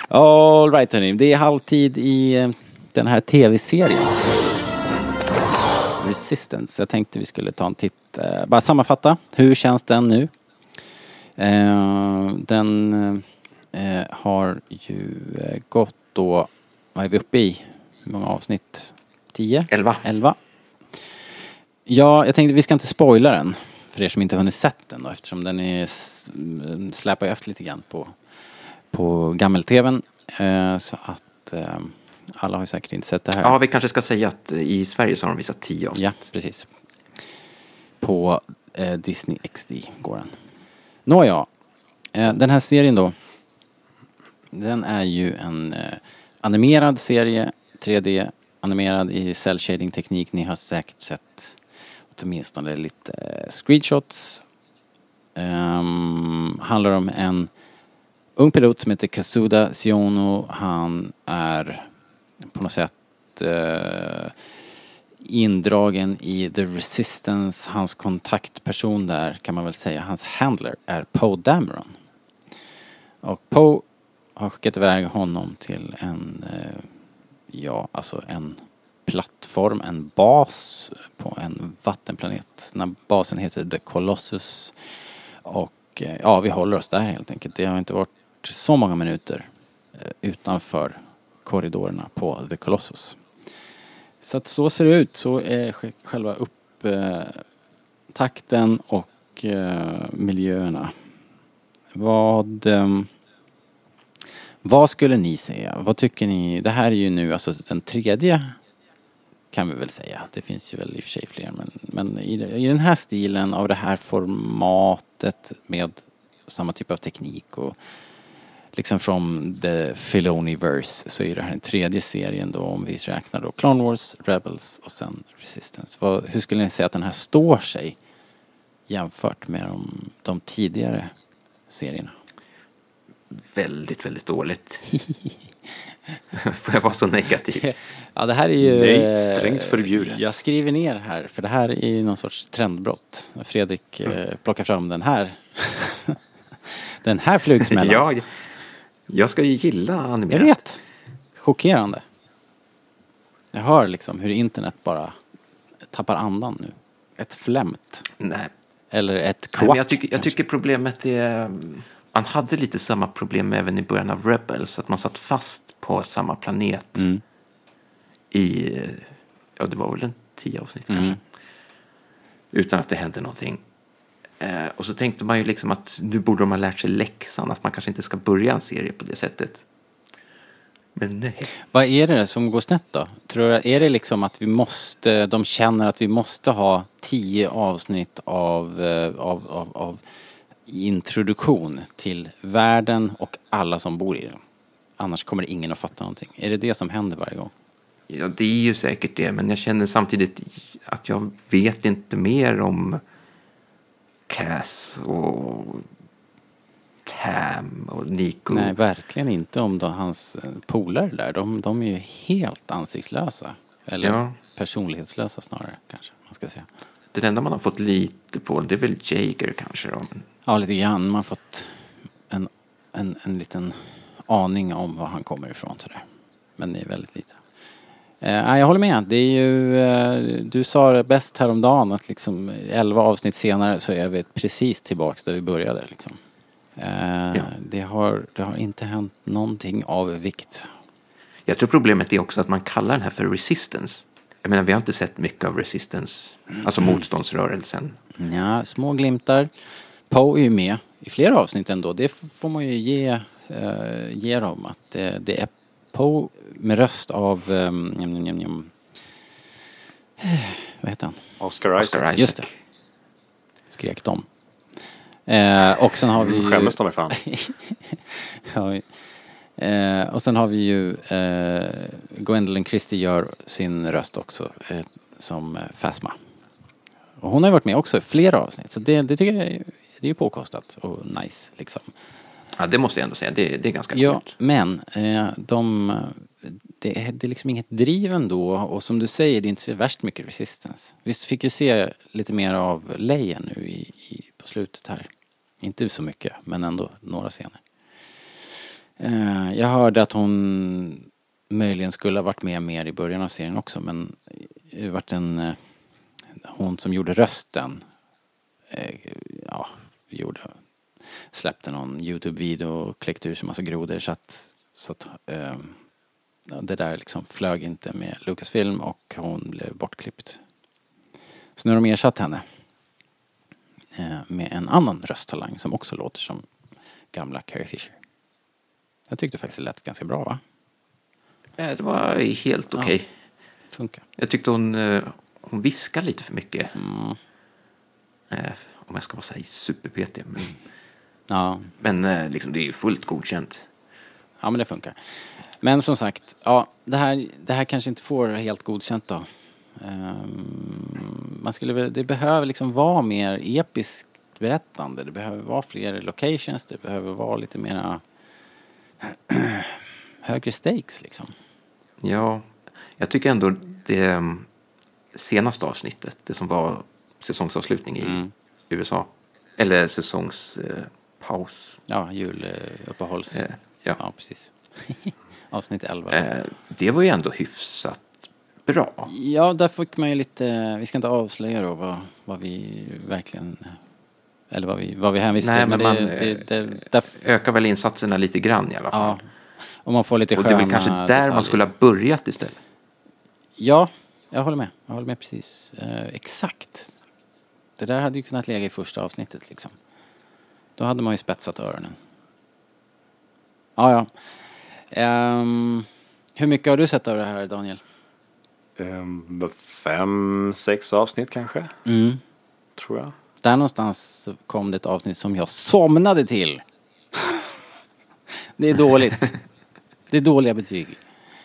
All right hörni, det är halvtid i eh, den här tv-serien. Resistance. Jag tänkte vi skulle ta en titt, eh, bara sammanfatta. Hur känns den nu? Eh, den har ju gått då, vad är vi uppe i? Hur många avsnitt? 10? Elva. 11. Ja, jag tänkte vi ska inte spoila den. För er som inte har hunnit sett den då eftersom den är släpar efter lite grann på, på gammel-tvn. Eh, så att eh, alla har ju säkert inte sett det här. Ja, vi kanske ska säga att i Sverige så har de visat tio avsnitt. Ja, precis. På eh, Disney XD går den. Nåja, den här serien då. Den är ju en animerad serie, 3D, animerad i cell shading teknik. Ni har säkert sett åtminstone lite eh, screenshots. Um, handlar om en ung pilot som heter Kasuda Siono. Han är på något sätt uh, indragen i The Resistance. Hans kontaktperson där kan man väl säga, hans handler är Poe Dameron. Och Poe har skickat iväg honom till en, uh, ja alltså en plattform, en bas på en vattenplanet. Den här basen heter The Colossus. Och eh, ja, vi håller oss där helt enkelt. Det har inte varit så många minuter eh, utanför korridorerna på The Colossus. Så att så ser det ut. Så är själva upptakten och eh, miljöerna. Vad, ehm, vad skulle ni säga? Vad tycker ni? Det här är ju nu alltså den tredje kan vi väl säga. Det finns ju väl i och för sig fler men, men i, i den här stilen av det här formatet med samma typ av teknik och liksom från the Filoniverse så är det här den tredje serien då om vi räknar då Clone Wars, Rebels och sen Resistance. Vad, hur skulle ni säga att den här står sig jämfört med de, de tidigare serierna? Väldigt, väldigt dåligt. [LAUGHS] Får jag vara så negativ? Ja det här är ju... Nej, strängt förbjudet. Jag skriver ner här för det här är ju någon sorts trendbrott. Fredrik eh, plockar fram den här. [LAUGHS] den här flugsmällan. ja, jag ska ju gilla Jag animerat. vet. Chockerande. Jag hör liksom hur internet bara tappar andan nu. Ett flämt. Nej. Eller ett kvack. Nej, jag, tycker, jag tycker problemet är... Man hade lite samma problem även i början av Rebels. Att man satt fast på samma planet Mm. i... Ja, det var väl en tio avsnitt Mm. kanske. Utan att det hände någonting. Eh, och så tänkte man ju liksom att nu borde de ha lärt sig läxan. Att man kanske inte ska börja en serie på det sättet. Men nej. Vad är det som går snett då? Tror du, är det liksom att vi måste, de känner att vi måste ha tio avsnitt av, eh, av, av, av introduktion till världen och alla som bor i den? Annars kommer ingen att fatta någonting. Är det det som händer varje gång? Ja, det är ju säkert det, men jag känner samtidigt att jag vet inte mer om Cass och Tam och Nico. Nej, verkligen inte om då hans eh, polare där. De, de är ju helt ansiktslösa. Eller Ja. personlighetslösa snarare, kanske man ska säga. Det enda man har fått lite på det är väl Jager kanske då. Ja, lite grann. Man har fått en, en, en liten aning om var han kommer ifrån sådär. Men det är väldigt lite. Eh, jag håller med. Det är ju, eh, du sa det bäst häromdagen att liksom 11 avsnitt senare så är vi precis tillbaks där vi började liksom. Eh, Ja. det, har, det har inte hänt någonting av vikt. Jag tror problemet är också att man kallar den här för resistance. Jag menar, vi har inte sett mycket av resistance, alltså motståndsrörelsen. Ja, små glimtar. Poe är ju med i flera avsnitt ändå. Det får man ju ge, eh, ge dem. Att det, det är Poe med röst av... Um, njam, njam, njam, njam. Eh, vad heter han? Oscar Isaac. Oscar Isaac. Just det. Skrek de. Eh, och sen har vi ju... Skämmes de mig fan. [LAUGHS] Ja, eh, och sen har vi ju eh, Gwendolyn Christie gör sin röst också eh, som eh, Phasma. Och hon har varit med också i flera avsnitt så det, det tycker jag är, det är påkostat och nice liksom. Ja, det måste jag ändå säga. Det, det är ganska Ja, coolt. men eh, de, det, är- det är liksom inget driv ändå och som du säger det är inte så värst mycket resistance. Vi fick ju se lite mer av Leia nu i, i, på slutet här. Inte så mycket men ändå några scener. Eh, jag hörde att hon möjligen skulle ha varit med mer i början av serien också men det vart en, eh, hon som gjorde rösten, eh, ja, gjorde, släppte någon Youtube-video och kläckte ur sig massa grodor så att, så att ehm, ja, det där liksom flög inte med Lucasfilm och hon blev bortklippt. Så nu har de ersatt henne med en annan rösttalang som också låter som gamla Carrie Fisher. Jag tyckte faktiskt det lät ganska bra va? Eh, Det var helt okej. Funkar. Jag tyckte hon, eh, hon viskar lite för mycket. Mm. Eh, Om jag ska vara så här superpetig. Men, [LAUGHS] Ja, men liksom, det är ju fullt godkänt. ja men det funkar. Men som sagt, ja det här, det här kanske inte får helt godkänt då. Ehm, man skulle det behöver liksom vara mer episkt berättande. Det behöver vara fler locations, det behöver vara lite mera [CLEARS THROAT] högre stakes liksom. Ja, jag tycker ändå det mm, senaste avsnittet, det som var säsongsavslutning i Mm. USA, eller säsongspaus, Ja, juluppehålls... eh, ja, Ja, precis. [LAUGHS] Avsnitt 11. eh, det var ju ändå hyfsat bra. Ja, där fick man ju lite, vi ska inte avslöja då vad, vad vi verkligen, eller vad vi, vad vi hänvisar Nej, till. men det, man, det, eh, det, där, Ökar väl insatserna lite grann i alla ja. fall. Och man får lite Och det är väl kanske där detaljer. man skulle ha börjat istället. Ja, jag håller med. Jag håller med precis. Eh, exakt. Det där hade ju kunnat lägga i första avsnittet liksom. Då hade man ju spetsat öronen. Ja, ja. Ehm, hur mycket har du sett av det här Daniel? Ehm, fem, sex avsnitt kanske, Mm. tror jag. Där någonstans kom det ett avsnitt som jag somnade till. det är dåligt. det är dåliga betyg.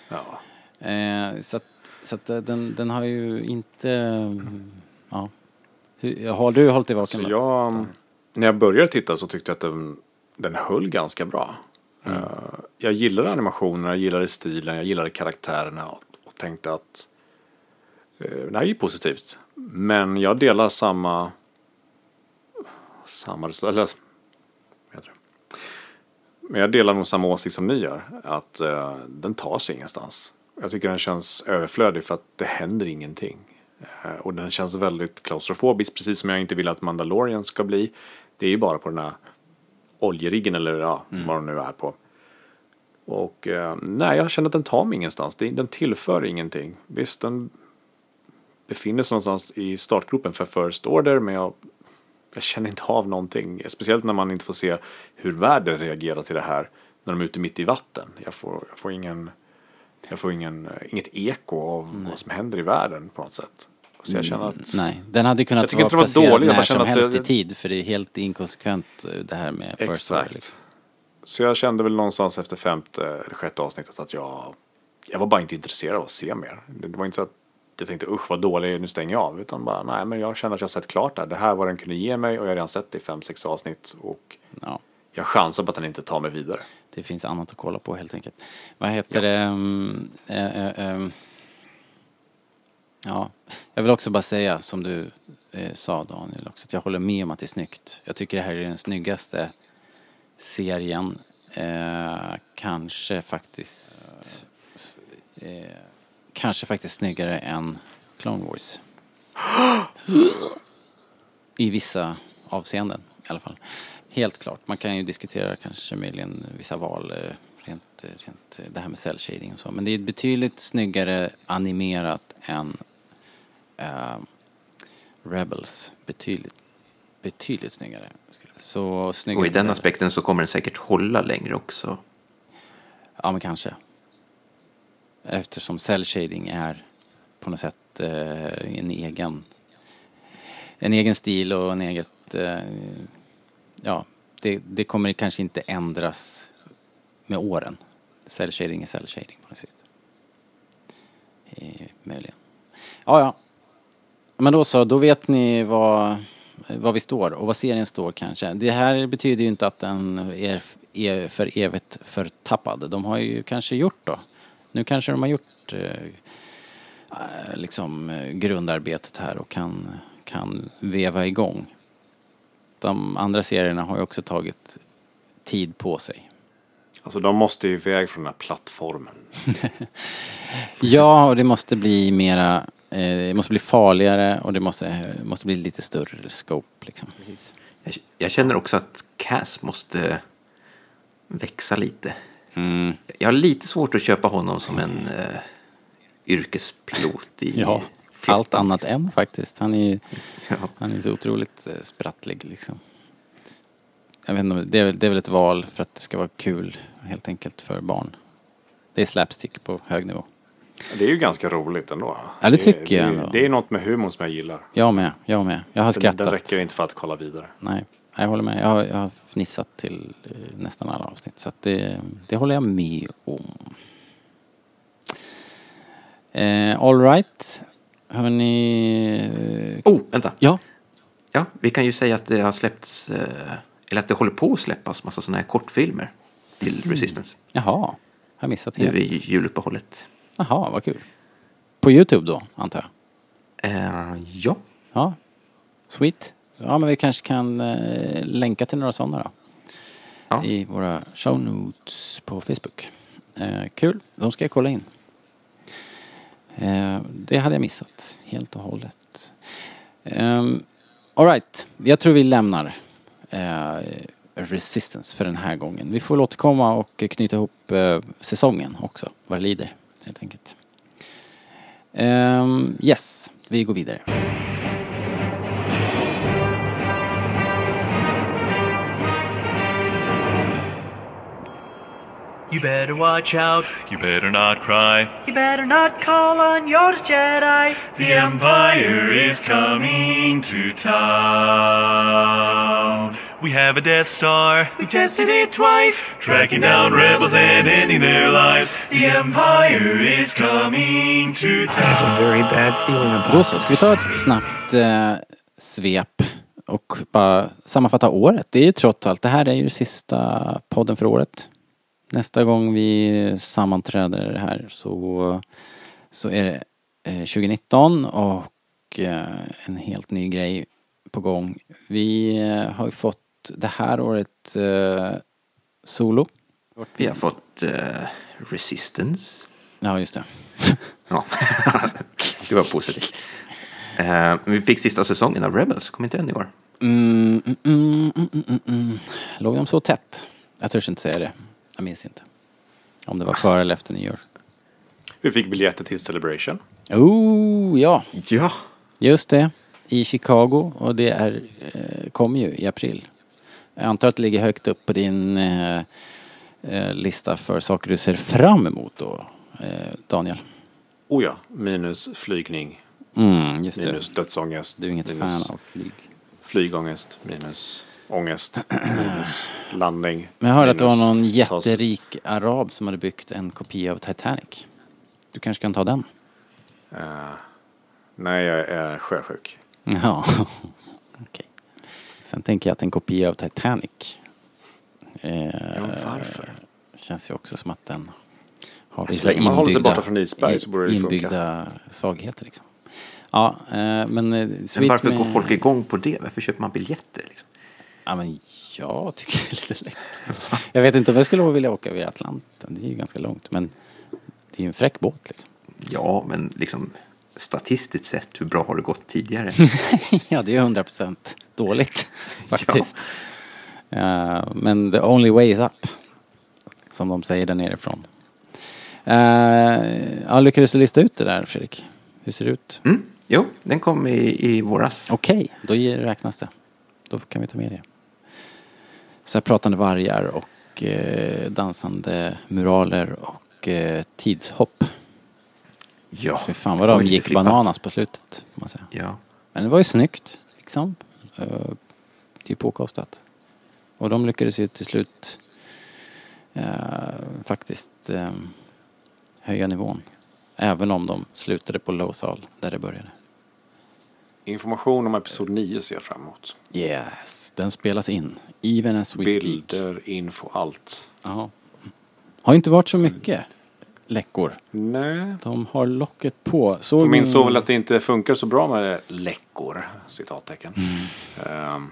Ja. Eh, så att, så att eh, den, den har ju inte... Ja. Hur, har du hållit dig vaken Så då? jag, när jag började titta så tyckte jag att den, den höll ganska bra. Mm. Eh, jag gillade animationerna, jag gillade stilen, jag gillade karaktärerna och, och tänkte att uh, det här är ju positivt. Men jag delar samma, samma, eller? Men jag delar nog samma åsikt som ni gör, att eh, den tar sig ingenstans. Jag tycker den känns överflödig för att det händer ingenting. Eh, och den känns väldigt klaustrofobisk, precis som jag inte vill att Mandalorian ska bli. Det är ju bara på den här oljeriggen eller ja, vad den nu är på. Och eh, nej, jag känner att den tar mig ingenstans. Den tillför ingenting. Visst, den befinner sig någonstans i startgropen för First Order, men jag, jag känner inte av någonting. Speciellt när man inte får se hur världen reagerar till det här när de är ute mitt i vatten. Jag får, jag får ingen Jag får ingen, inget eko av vad som händer i världen på något sätt. Så jag känner att... Nej, den hade kunnat vara den var placerad dålig, när som helst det- i tid för det är helt inkonsekvent eh, det här med First Story. Exakt. Liksom. Så jag kände väl någonstans efter femte eller sjätte avsnittet att jag, jag var bara inte intresserad av att se mer. Det var inte så att jag tänkte usch vad dålig, nu stänger jag av. Utan bara nej men jag kände att jag sett klart där. Det här var den kunde ge mig och jag har redan sett det i fem, sex avsnitt. Och Ja, jag chansar på att den inte tar mig vidare. det finns annat att kolla på helt enkelt. Vad heter det? mm, eh, eh, ehm, ja, jag vill också bara säga som du eh, sa Daniel också att jag håller med om att det är snyggt. Jag tycker det här är den snyggaste serien. Eh, kanske faktiskt eh, kanske faktiskt snyggare än Clone Wars. I vissa avseenden i alla fall. Helt klart. Man kan ju diskutera kanske möjligen vissa val eh, rent, eh, rent eh, det här med cell shading och så. Men det är betydligt snyggare animerat än eh, Rebels. Betydligt, betydligt snyggare. Så snyggare Och i den aspekten så kommer den säkert hålla längre också. Ja, men kanske. Eftersom cell shading är på något sätt eh, en egen en egen stil och en eget eh, ja, det, det kommer kanske inte ändras med åren. Cell shading är cell shading på något sätt. Eh, möjligen. Ja, ja. Men då så, då vet ni vad, vad vi står och vad serien står kanske. Det här betyder ju inte att den är, är för evigt förtappad. De har ju kanske gjort då. Nu kanske de har gjort eh, liksom eh, grundarbetet här och kan, kan veva igång. De andra serierna har ju också tagit tid på sig. Alltså de måste ju iväg från den här plattformen. [LAUGHS] Ja, och det måste bli mera, eh, det måste bli farligare och det måste, måste bli lite större scope liksom. Jag, jag känner också att Cass måste växa lite. Mm. Jag har lite svårt att köpa honom som en eh, yrkespilot i Ja, flottan. allt annat än faktiskt. Han är ju Ja. han är så otroligt eh, sprattlig liksom. Jag vet inte, det är, väl- det är väl ett val för att det ska vara kul helt enkelt för barn. Det är slapstick på hög nivå. Det är ju ganska roligt ändå. Ja, det tycker jag det, ändå. Det är något med humorn som jag gillar. Jag med, jag med. Jag har skrattat. den räcker inte för att kolla vidare. Nej, jag håller med. Jag har, jag har fnissat till eh, nästan alla avsnitt. Så att det, det håller jag med om. Eh, all right. Hörni... eh, Oh, vänta. Ja. Ja, vi kan ju säga att det har släppts, eh, eller att det håller på att släppas massa sådana här kortfilmer till Resistance. Jaha. Har missat Nu helt? i juluppehållet. Jaha, vad kul. På Youtube då, antar jag? Eh, ja, Ja. Sweet. Ja, men vi kanske kan eh, länka till några sådana då. Ja. I våra show notes på Facebook. Eh, kul. De ska jag kolla in. Eh, det hade jag missat helt och hållet. Um, Alright, jag tror vi lämnar eh, Resistance för den här gången. Vi får väl återkomma och knyta ihop eh, säsongen också, vad det lider helt enkelt. Ehm, yes, vi går vidare. You better watch out. You better not cry. You better not call on yours, Jedi. The Empire is coming to town. We have a Death Star. We tested it twice. Tracking down rebels and ending their lives. The Empire is coming to town. I have a very bad feeling about Då så, ska vi ta ett snabbt eh, svep och bara sammanfatta året. Det är ju trots allt, det här är ju sista podden för året. Nästa gång vi sammanträder här så, så är det eh, 2019 och eh, en helt ny grej på gång. Vi eh, har ju fått det här året eh, solo. vi har fått eh, Resistance. Ja, just det. [LAUGHS] Ja, [LAUGHS] det var positivt. Eh, vi fick sista säsongen av Rebels, kom inte den i år? Mm, mm, mm, mm, mm, mm. Låg de så tätt? Jag törs inte säga det. Jag minns inte. Om det var före eller efter nyår. Vi fick biljetter till Celebration. Oh, ja. Ja, Just det. I Chicago och det är, eh, kommer ju i april. Jag antar att det ligger högt upp på din eh, eh, lista för saker du ser fram emot då. eh, Daniel? Oh ja, minus flygning, Mm, just det. minus dödsångest. Du är inget minus fan av flyg. Flygångest, minus ångest, [CLEARS THROAT] minus landning. Men jag hörde att det var någon jätterik arab som hade byggt en kopia av Titanic. Du kanske kan ta den? Eh, nej, jag är sjösjuk. Ja, [LAUGHS] okej. Sen tänker jag att en kopia av Titanic eh, Ja, varför? känns ju också som att den har Så vissa länge man håller sig inbyggda, borta från isberg så borde det ju funka. inbyggda svagheter. Liksom. Ja, eh, men... eh, Men varför med- går folk igång på det? Varför köper man biljetter? Liksom? Ja, men jag tycker det är lite läckert. Jag vet inte om jag skulle vilja åka via Atlanten. Det är ju ganska långt. Men det är ju en fräck båt liksom. Ja, men liksom statistiskt sett, hur bra har det gått tidigare? [LAUGHS] ja, det är 100% dåligt [LAUGHS] faktiskt. Eh, men the only way is up. Som de säger där nerifrån. Uh, ja, lyckades du lista ut det där Fredrik? Hur ser det ut? Mm, jo, den kom i, i våras. Okej, då ger- räknas det. Då kan vi ta med det. Så här pratande vargar och eh, dansande muraler och eh, tidshopp. Ja, Så fan vad de gick flippat. bananas på slutet. Får man säga. Ja. Men det var ju snyggt, liksom. Eh, Det är ju påkostat. Och de lyckades ju till slut eh, faktiskt eh, höja nivån. Även om de slutade på Lowsal där det började. Information om episod 9 ser jag fram emot. Yes, den spelas in. Even as we speak. Bilder, info, allt. Ja. Har inte varit så mycket läckor. Nej. De har locket på. Såg De insåg väl att det inte funkar så bra med läckor, citattecken. Ehm,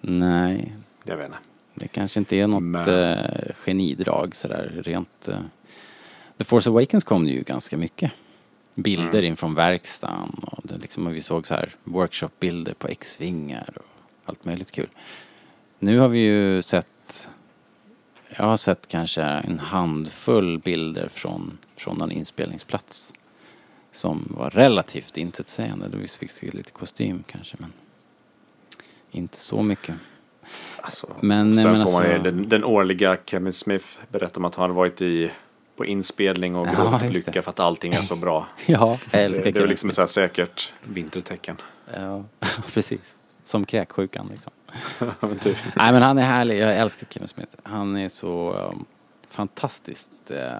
Nej, jag vet inte. det kanske inte är något Men- eh, genidrag sådär rent. Eh. The Force Awakens kom ju ganska mycket. Bilder in från verkstaden och det liksom, och vi såg så här workshopbilder på X-vingar och allt möjligt kul. Nu har vi ju sett, jag har sett kanske en handfull bilder från, från någon inspelningsplats. Som var relativt intetsägande. Vi fick se lite kostym kanske men inte så mycket. Alltså, Men, sen men får man ju alltså- den, den årliga Kevin Smith berätta om att han varit i, på inspelning och Ja, lycka för att allting är så bra. [LAUGHS] Ja, jag det, älskar det är liksom ett säkert vintertecken. Ja, [LAUGHS] precis. Som kräksjukan liksom. [LAUGHS] Typ. Nej men han är härlig, jag älskar Kevin Smith. Han är så um, fantastiskt eh,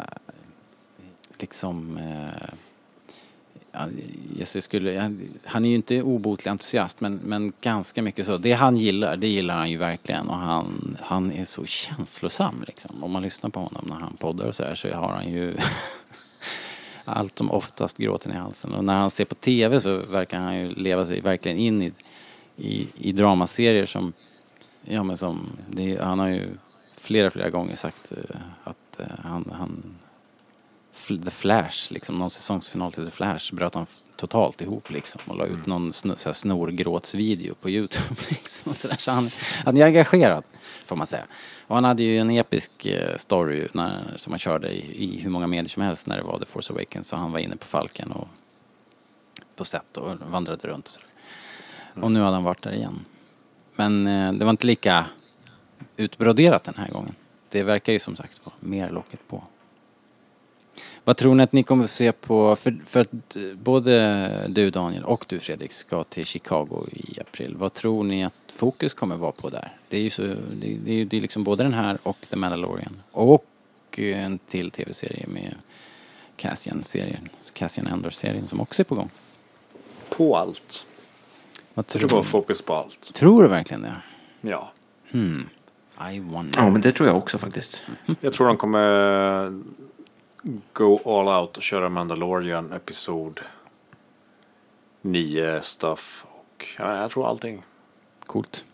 liksom eh, ja, skulle, han- är ju inte obotlig entusiast men, men ganska mycket så. Det han gillar, det gillar han ju verkligen och han, han är så känslosam liksom. Om man lyssnar på honom när han poddar och så här så har han ju [LAUGHS] allt som oftast gråten i halsen. Och när han ser på TV så verkar han ju leva sig verkligen in i, i, i dramaserier som, ja men som, det, han har ju flera, flera gånger sagt eh, att eh, han, han The Flash, liksom någon säsongsfinal till The Flash bröt han totalt ihop liksom och la ut någon sn- så här snorgråtsvideo på Youtube [LAUGHS] liksom och så, där. så han, han är engagerad får man säga. Och han hade ju en episk eh, story när, som han körde i, i hur många medier som helst när det var The Force Awakens så han var inne på Falken och på set och vandrade runt och sådär. Och nu hade han varit där igen. Men eh, det var inte lika utbroderat den här gången. Det verkar ju som sagt vara mer locket på. Vad tror ni att ni kommer att se på, för, för att eh, både du Daniel och du Fredrik ska till Chicago i april. Vad tror ni att fokus kommer vara på där? Det är ju så, det, det är ju det är liksom både den här och The Mandalorian. Och en till tv-serie med Cassian-serien, Cassian Andor-serien som också är på gång. På allt. Vad Jag tror var fokus på allt. Tror du verkligen det? Ja. Hmm. I wonder. ja, men det tror jag också faktiskt. Jag tror de kommer go all out och köra Mandalorian episod 9 stuff. Och ja, jag tror allting. Coolt.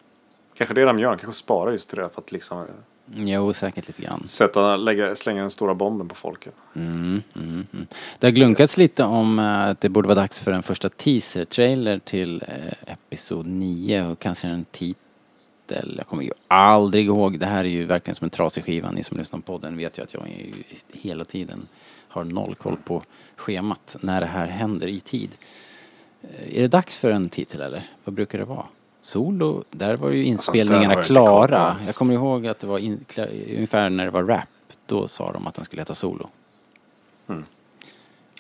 Kanske det de gör, kanske spara just det för att liksom Jo, säkert lite grann. sätta, lägga, slänga den stora bomben på folket. Mm, mm, mm. Det har glunkats lite om eh, att det borde vara dags för en första teaser-trailer till eh, Episod 9 och kanske en titel. Jag kommer ju aldrig ihåg. Det här är ju verkligen som en trasig skiva. Ni som lyssnar på den vet ju att jag hela tiden har noll koll på schemat när det här händer i tid. Eh, Är det dags för en titel eller? Vad brukar det vara? Solo, där var ju har inspelningarna jag klara. Jag kommer ihåg att det var in, ungefär när det var rap. Då sa de att den skulle heta Solo.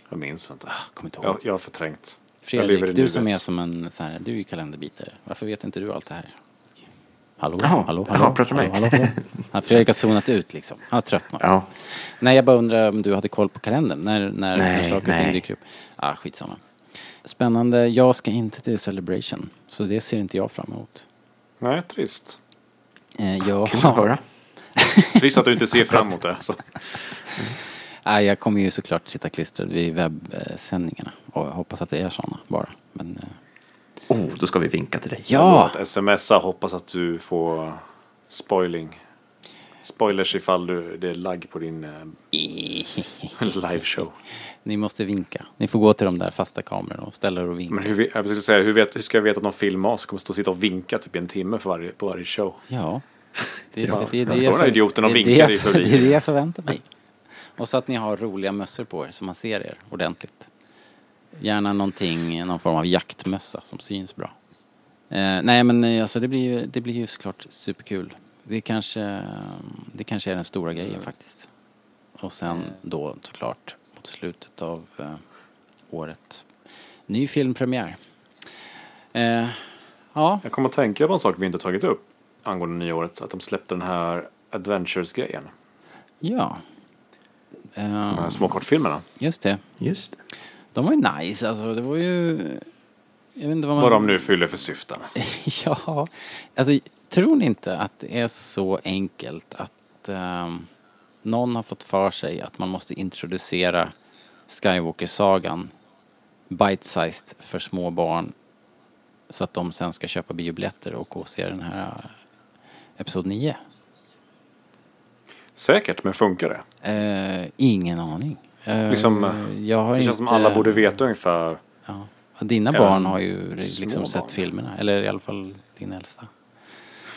Jag minns inte. Kommer inte ihåg. Jag, jag har förträngt. Jag Fredrik, du som är som en så här, du är kalenderbitare. Varför vet inte du allt det här? Hallå, Jaha, hallå, jaha, hallå, pratar du med hallå, mig? hallå, hallå. [LAUGHS] Ja, Fredrik har zonat ut liksom. Han har tröttnat. Ja. Nej, jag bara undrar om du hade koll på kalendern när, när Nej, saker och ting dyker upp. Ah, skitsamma. Spännande. Jag ska inte till Celebration, så det ser inte jag fram emot. Nej, trist. Eh, jag, Kul att höra. [LAUGHS] Trist att du inte ser fram emot det. Så. Nej, jag kommer ju såklart sitta klistrad vid webbsändningarna och jag hoppas att det är sådana bara. Men, eh, Oh, då ska vi vinka till dig. ja! Att smsa, hoppas att du får spoiling. Spoilers ifall du, det är lagg på din eh, [LAUGHS] liveshow. Ni måste vinka. Ni får gå till de där fasta kamerorna och ställa er och vinka. Men hur, jag precis säga, hur, vet, hur ska jag veta att någon film oss kommer stå och sitta och vinka typ i en timme för varje, på varje show? Ja. Det är, Ja, det, är- där det, står är den här idioten och det är vinkar det i jag- publiken. Det är det jag förväntar mig. Och så att ni har roliga mössor på er så man ser er ordentligt. Gärna någonting, någon form av jaktmössa som syns bra. Eh, nej men eh, alltså det blir ju, det blir ju såklart superkul. Det kanske, det kanske är den stora grejen faktiskt. Och sen då såklart mot slutet av eh, året. Ny filmpremiär. Eh, ja, Jag kommer att tänka på en sak vi inte tagit upp angående nyåret. Att de släppte den här Adventures-grejen. ja. De Eh, här små kortfilmerna. just det. Just det. De var ju nice alltså. Det var ju... Jag vet inte vad man... Vad de nu fyller för syften. [LAUGHS] ja. Alltså, tror ni inte att det är så enkelt att ehm, någon har fått för sig att man måste introducera Skywalker-sagan bite-sized för små barn så att de sen ska köpa biobiljetter och gå och se den här eh, Episod 9? Säkert, men funkar det? Eh, ingen aning. Eh, Liksom, jag Det känns som alla borde veta ungefär. Ja. Dina barn har ju liksom sett barn. filmerna, eller i alla fall din äldsta.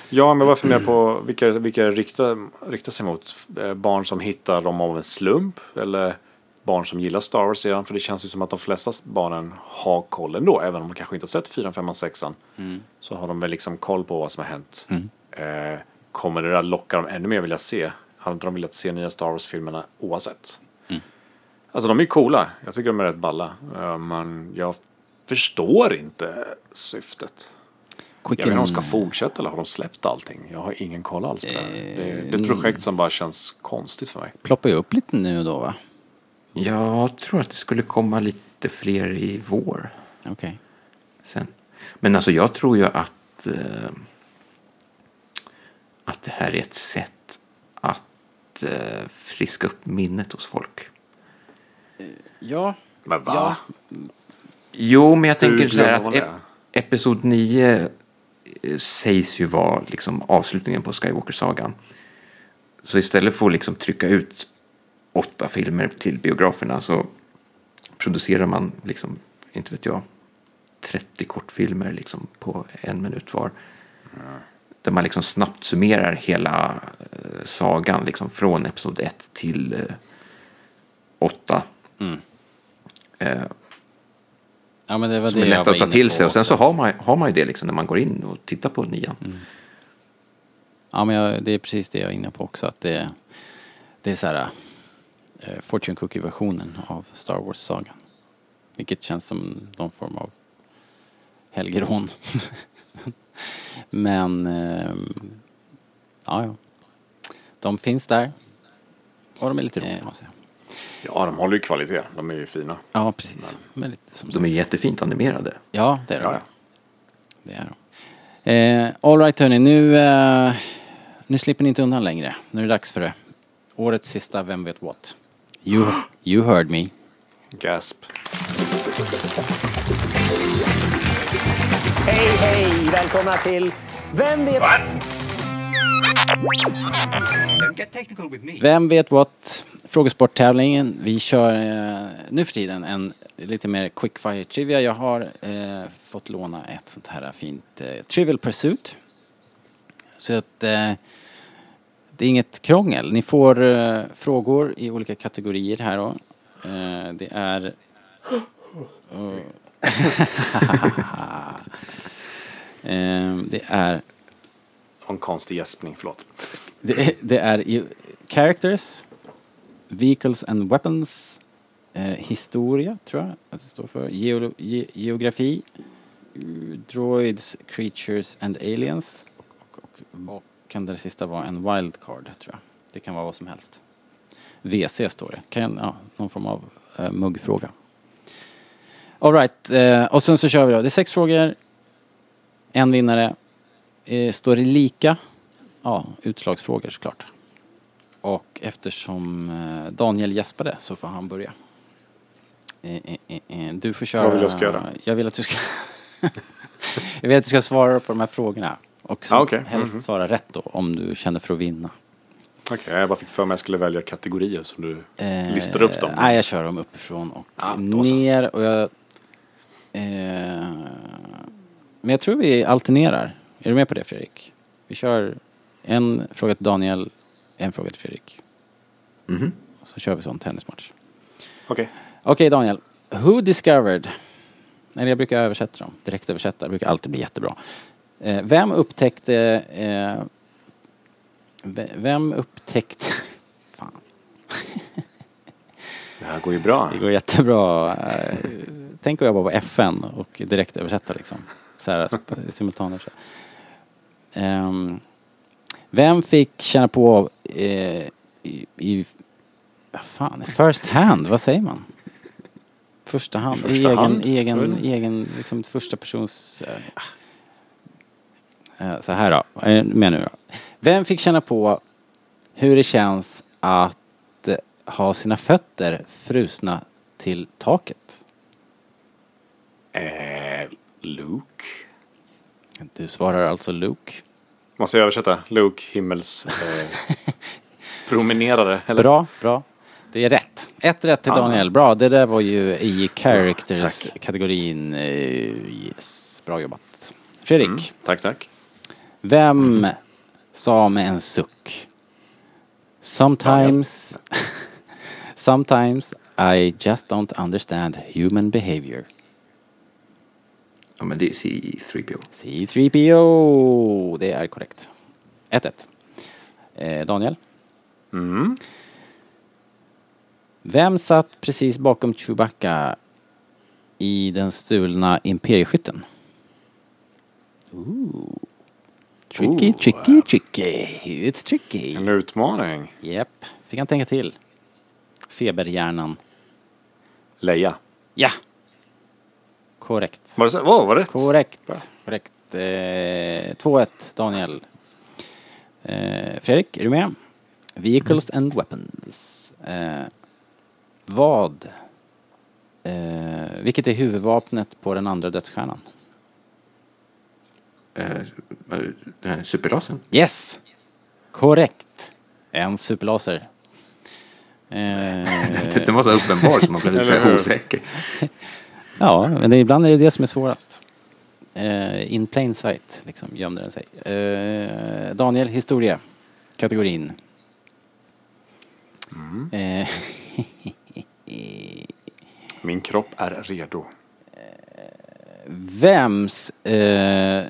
Ja, men varför med på vilka, vilka riktar, riktar sig mot? Eh, Barn som hittar dem av en slump? Eller barn som gillar Star Wars redan? För det känns ju som att de flesta barnen har koll ändå. Även om de kanske inte har sett 4, 5 och 6 Så har de väl liksom koll på vad som har hänt. Mm. Eh, kommer det där locka dem ännu mer vilja se? Hade inte de velat se nya Star Wars-filmerna oavsett? Alltså de är coola. Jag tycker de är rätt balla. Eh, men jag förstår inte syftet. Jag vet inte om de ska fortsätta eller har de släppt allting? Jag har ingen koll alls på det. här. Det är, det är ett projekt som bara känns konstigt för mig. Ploppar ju upp lite nu och då va? Jag tror att det skulle komma lite fler i vår Okej. sen. Men alltså jag tror ju att, eh, att det här är ett sätt att eh, friska upp minnet hos folk. Ja. Men va? Ja. Jo, men jag tänker så här att ep-? Episod 9 eh, sägs ju vara liksom avslutningen på Skywalker-sagan. Så istället för att liksom trycka ut åtta filmer till biograferna så producerar man liksom, inte vet jag, 30 kortfilmer liksom på en minut var. Där man liksom snabbt summerar hela eh, sagan liksom från Episod 1 till eh, 8. Mm. Eh, Ja men det var som det är jag lätt var att ta till sig. Och sen också. så har man, har man ju det liksom när man går in och tittar på nian. Ja men jag, det är precis det jag är inne på också. Att det, det är så här eh, Fortune Cookie-versionen av Star Wars-sagan. Vilket känns som någon form av helgerån. [LAUGHS] men ehm, ja, ja. De finns där. Och de är lite roliga måste jag säga. Ja, de håller ju kvalitet. De är ju fina. Ja precis. Men De är jättefint animerade. Ja, det är de. Ja, ja. Det är de. Eh, all right hörni, nu, eh, nu slipper ni inte undan längre. Nu är det dags för det. Årets sista Vem vet what? You, you heard me. Gasp. Hej, hej! Välkomna till Vem vet... Don't vem vet what? Frågesporttävlingen. Vi kör eh, nu för tiden en lite mer quickfire trivia. Jag har eh, fått låna ett sånt här fint eh, Trivial Pursuit. Så att eh, det är inget krångel. Ni får eh, frågor i olika kategorier här då. Eh, det är... Oh. [LAUGHS] eh, det är en konstig gäspning, förlåt. det är, det är characters, vehicles and weapons, Eh, historia, tror jag att det står för. Geolo- ge- geografi. Droids, creatures and aliens. Och, och, och vad kan det sista vara? En wildcard, tror jag. Det kan vara vad som helst. WC står det. Kan, ja, någon form av eh, muggfråga. Alright, eh, och sen så kör vi då. Det är sex frågor. En vinnare. Eh, står det lika? Ja, utslagsfrågor såklart. Och eftersom eh, Daniel gäspade så får han börja. Eh, Du får köra... Vad vill jag ska göra? Jag vill att du ska... [LAUGHS] jag vill att du ska svara på de här frågorna. Och så Ah, okej. helst Mhm. svara rätt då om du känner för att vinna. Okej, jag bara fick för mig att jag skulle välja kategorier som du Eh, listar upp dem. Nej, jag kör dem uppifrån och så. ner och jag... Eh, men jag tror vi alternerar. Är du med på det Fredrik? Vi kör en fråga till Daniel, en fråga till Fredrik. Mhm. Så kör vi sån tennismatch. Okej. Okej Daniel. Who discovered? Eller jag brukar översätta dem. Direkt översätta. Det brukar alltid bli jättebra. Eh, vem upptäckte... Eh, ve- vem upptäckte... [LAUGHS] Fan. Det här går ju bra. Det går jättebra. Eh, Tänk att jobba på FN och direkt översätta liksom. Så här, simultanöversätta. Ehm, vem fick känna på eh, i, i vad fan, first hand, vad säger man? Första hand, första egen, hand? egen, egen, liksom första persons... eh, eh, så här då, med nu då. Vem fick känna på hur det känns att eh, ha sina fötter frusna till taket? Eh, Luke. Du svarar alltså Luke. Måste jag översätta? Luke, himmels... Eh, [LAUGHS] promenerare. Eller? Bra, bra. Det är rätt. Ett rätt till. Daniel. Bra, det där var ju i characters-kategorin. Eh, yes, bra jobbat. Fredrik, Mm, tack, tack. vem sa med en suck? Sometimes, [LAUGHS] sometimes I just don't understand human behavior. Ja, men det är C3PO. C3PO, det är korrekt. 1-1. Eh, Daniel? Mm. Vem satt precis bakom Chewbacca i den stulna imperieskytten? Ooh. Tricky, Ooh. tricky, tricky. It's tricky. En utmaning. Japp, fick han tänka till. Feberhjärnan. Leia. Ja! Korrekt. Var det så? Wow, var det rätt? Korrekt. Korrekt. Eh, 2-1, Daniel. Eh, Fredrik, är du med? Vehicles and weapons. Eh, vad? Eh, vilket är huvudvapnet på den andra dödsstjärnan? Eh, den här superlasern. Yes! Korrekt. En superlaser. Eh, [LAUGHS] Den var så uppenbar så man blev lite så här osäker. [LAUGHS] Ja, men det, ibland är det det som är svårast. Eh, in plain sight, liksom, gömde den sig. Eh, Daniel, historia. Kategorin. Eh, [LAUGHS] Min kropp är redo. vems eh,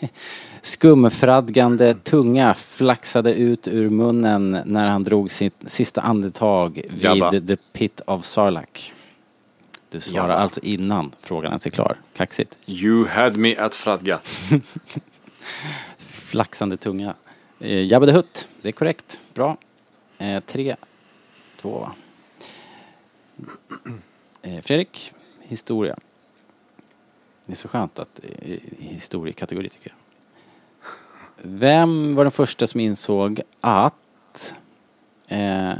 [LAUGHS] skumfradgande tunga flaxade ut ur munnen när han drog sitt sista andetag Jabba. vid the pit of Sarlacc? Du svarar Jabba. alltså innan frågan ens är klar. Kaxigt. You had me at fradga. [LAUGHS] Flaxande tunga. Eh, Jabba the Hutt, det är korrekt. Bra. Eh, tre, två va? Eh, Fredrik, historia. Det är så skönt att eh, historiekategori tycker jag. Vem var den första som insåg att eh,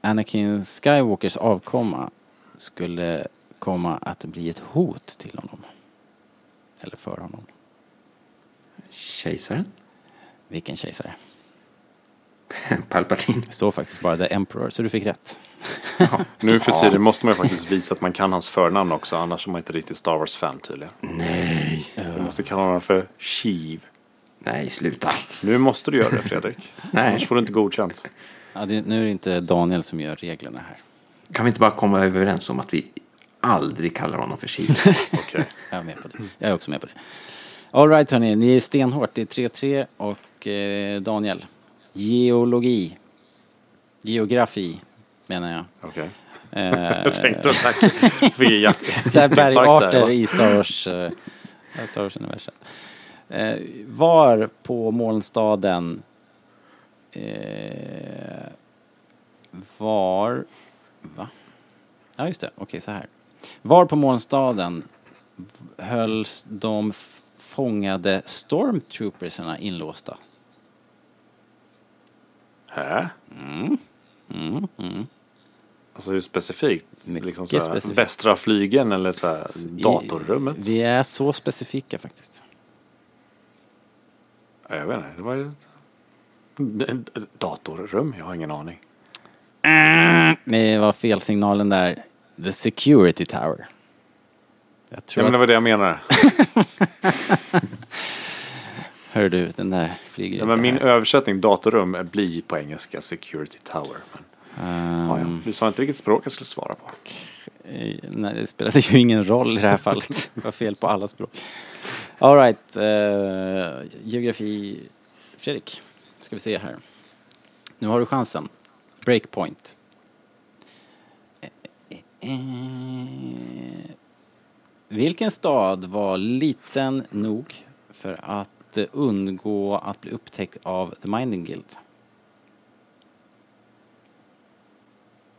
Anakin Skywalkers avkomma skulle komma att bli ett hot till honom? Eller för honom? Kejsaren? Vilken kejsare? [LAUGHS] Palpatine. Det står faktiskt bara The Emperor, så du fick rätt. Nu för tiden måste man ju faktiskt visa att man kan hans förnamn också. Annars är man inte riktigt Star Wars-fan tydligen. Nej. Du måste kalla honom för Sheev. Nej, sluta. Nu måste du göra det Fredrik. Nej. Annars får du inte godkänt. Ja, det, nu är det inte Daniel som gör reglerna här. Kan vi inte bara komma överens om att vi aldrig kallar honom för Sheev? [LAUGHS] Okej. Jag är med på det. Jag är också med på det. Alright hörni, ni är stenhårt. Det är 3-3 och eh, Daniel. Geologi. Geografi menar jag. Okej. Eh, [LAUGHS] tänkte tack. Jack- [LAUGHS] så här hjärtinfarkt där, bergarter i Star Wars, eh, Star Wars universum. Eh, var på molnstaden var... Va? Ja, just det. Okej, så här. Var på molnstaden hölls de fångade stormtroopersarna inlåsta? Hä? Mm. Mm, mm. Alltså hur specifikt? Mycket liksom så här, specifikt. Västra flygen eller så här, datorrummet? Vi är så specifika faktiskt. Ja, Jag vet inte, det var ju... Datorrum? Jag har ingen aning. Det var felsignalen där. The Security Tower. Jag Ja, tror men det var det jag menade. [LAUGHS] hör du, den där flyger Ja, men min här. översättning datorrum blir på engelska security tower. Men, ja, ja. Du sa inte vilket språk jag skulle svara på. eh, nej, det spelade ju ingen roll i det här fallet. [LAUGHS] Det var fel på alla språk. Alright, uh, geografi. Fredrik, ska vi se här. Nu har du chansen. Breakpoint. Vilken stad var liten nog för att undgå att bli upptäckt av The Minding Guild?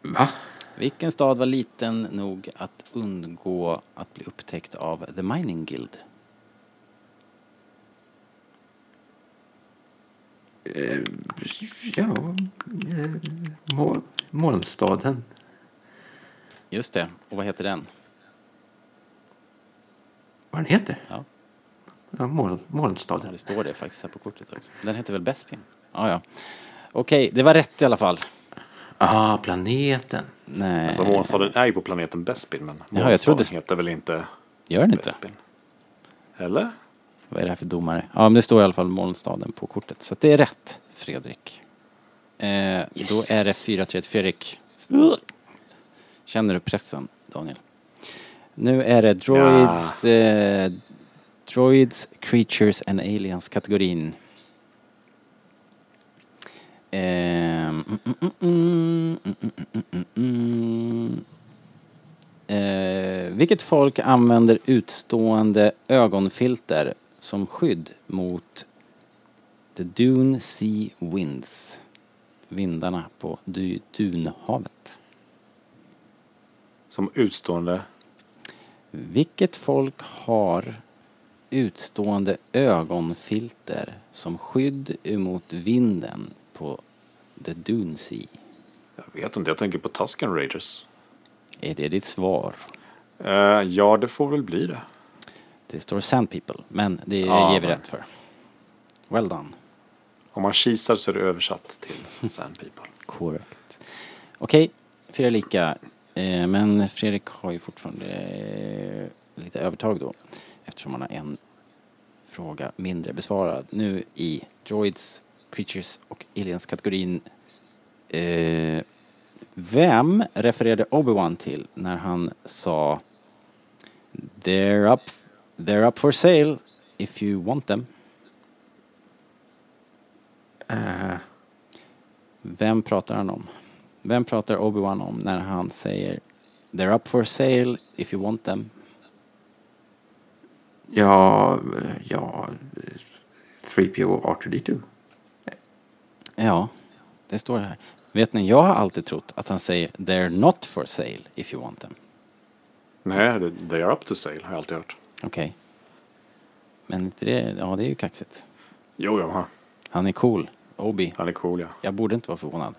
Va? Vilken stad var liten nog att undgå att bli upptäckt av The Mining Guild? Ja, eh, Mol- Molnstaden. Just det, och vad heter den? Vad den heter? Ja. Ja, Mol- Ja, Molnstaden. det står det faktiskt här på kortet också. Den heter väl Bespin? Ja, ja. Okej, det var rätt i alla fall. Ah, planeten. Nej. Alltså månstaden är ju på planeten Bespin men Jaha, jag trodde- heter väl inte Gör den inte? Bespin? Eller? Vad är det här för domare? Ja, men det står i alla fall Molnstaden på kortet. Så att det är rätt, Fredrik. Eh, Då är det 4-3 till Fredrik. Känner du pressen, Daniel? Nu är det Droids, eh, Droids, Creatures and Aliens kategorin. Eh, vilket folk använder utstående ögonfilter som skydd mot the Dune Sea Winds? Vindarna på Du- Dunhavet. Som utstående. Vilket folk har utstående ögonfilter som skydd emot vinden på the Dune Sea? Jag vet inte, jag tänker på Tusken Raiders. Är det ditt svar? Eh, ja, det får väl bli det. Det står Sand People, men det Ja, ger vi rätt för. Well done. Om man kisar så är det översatt till Sand People. [LAUGHS] Korrekt. Okej, fyra lika. Eh, men Fredrik har ju fortfarande eh, lite övertag då. Eftersom han har en fråga mindre besvarad. Nu i Droids, Creatures och Aliens-kategorin. Eh, vem refererade Obi-Wan till när han sa They're up, they're up for sale if you want them? Eh, Vem pratar han om? Vem pratar Obi-Wan om när han säger They're up for sale if you want them? ja, ja, eh, 3PO och R2D2. Ja, det står det här. Vet ni, jag har alltid trott att han säger They're not for sale if you want them. Nej, det, they are up to sale har jag alltid hört. Okej. Men inte det, ja det är ju kaxigt. Jo, jo, han- Han är cool. Obi. han är cool ja. Jag borde inte vara förvånad.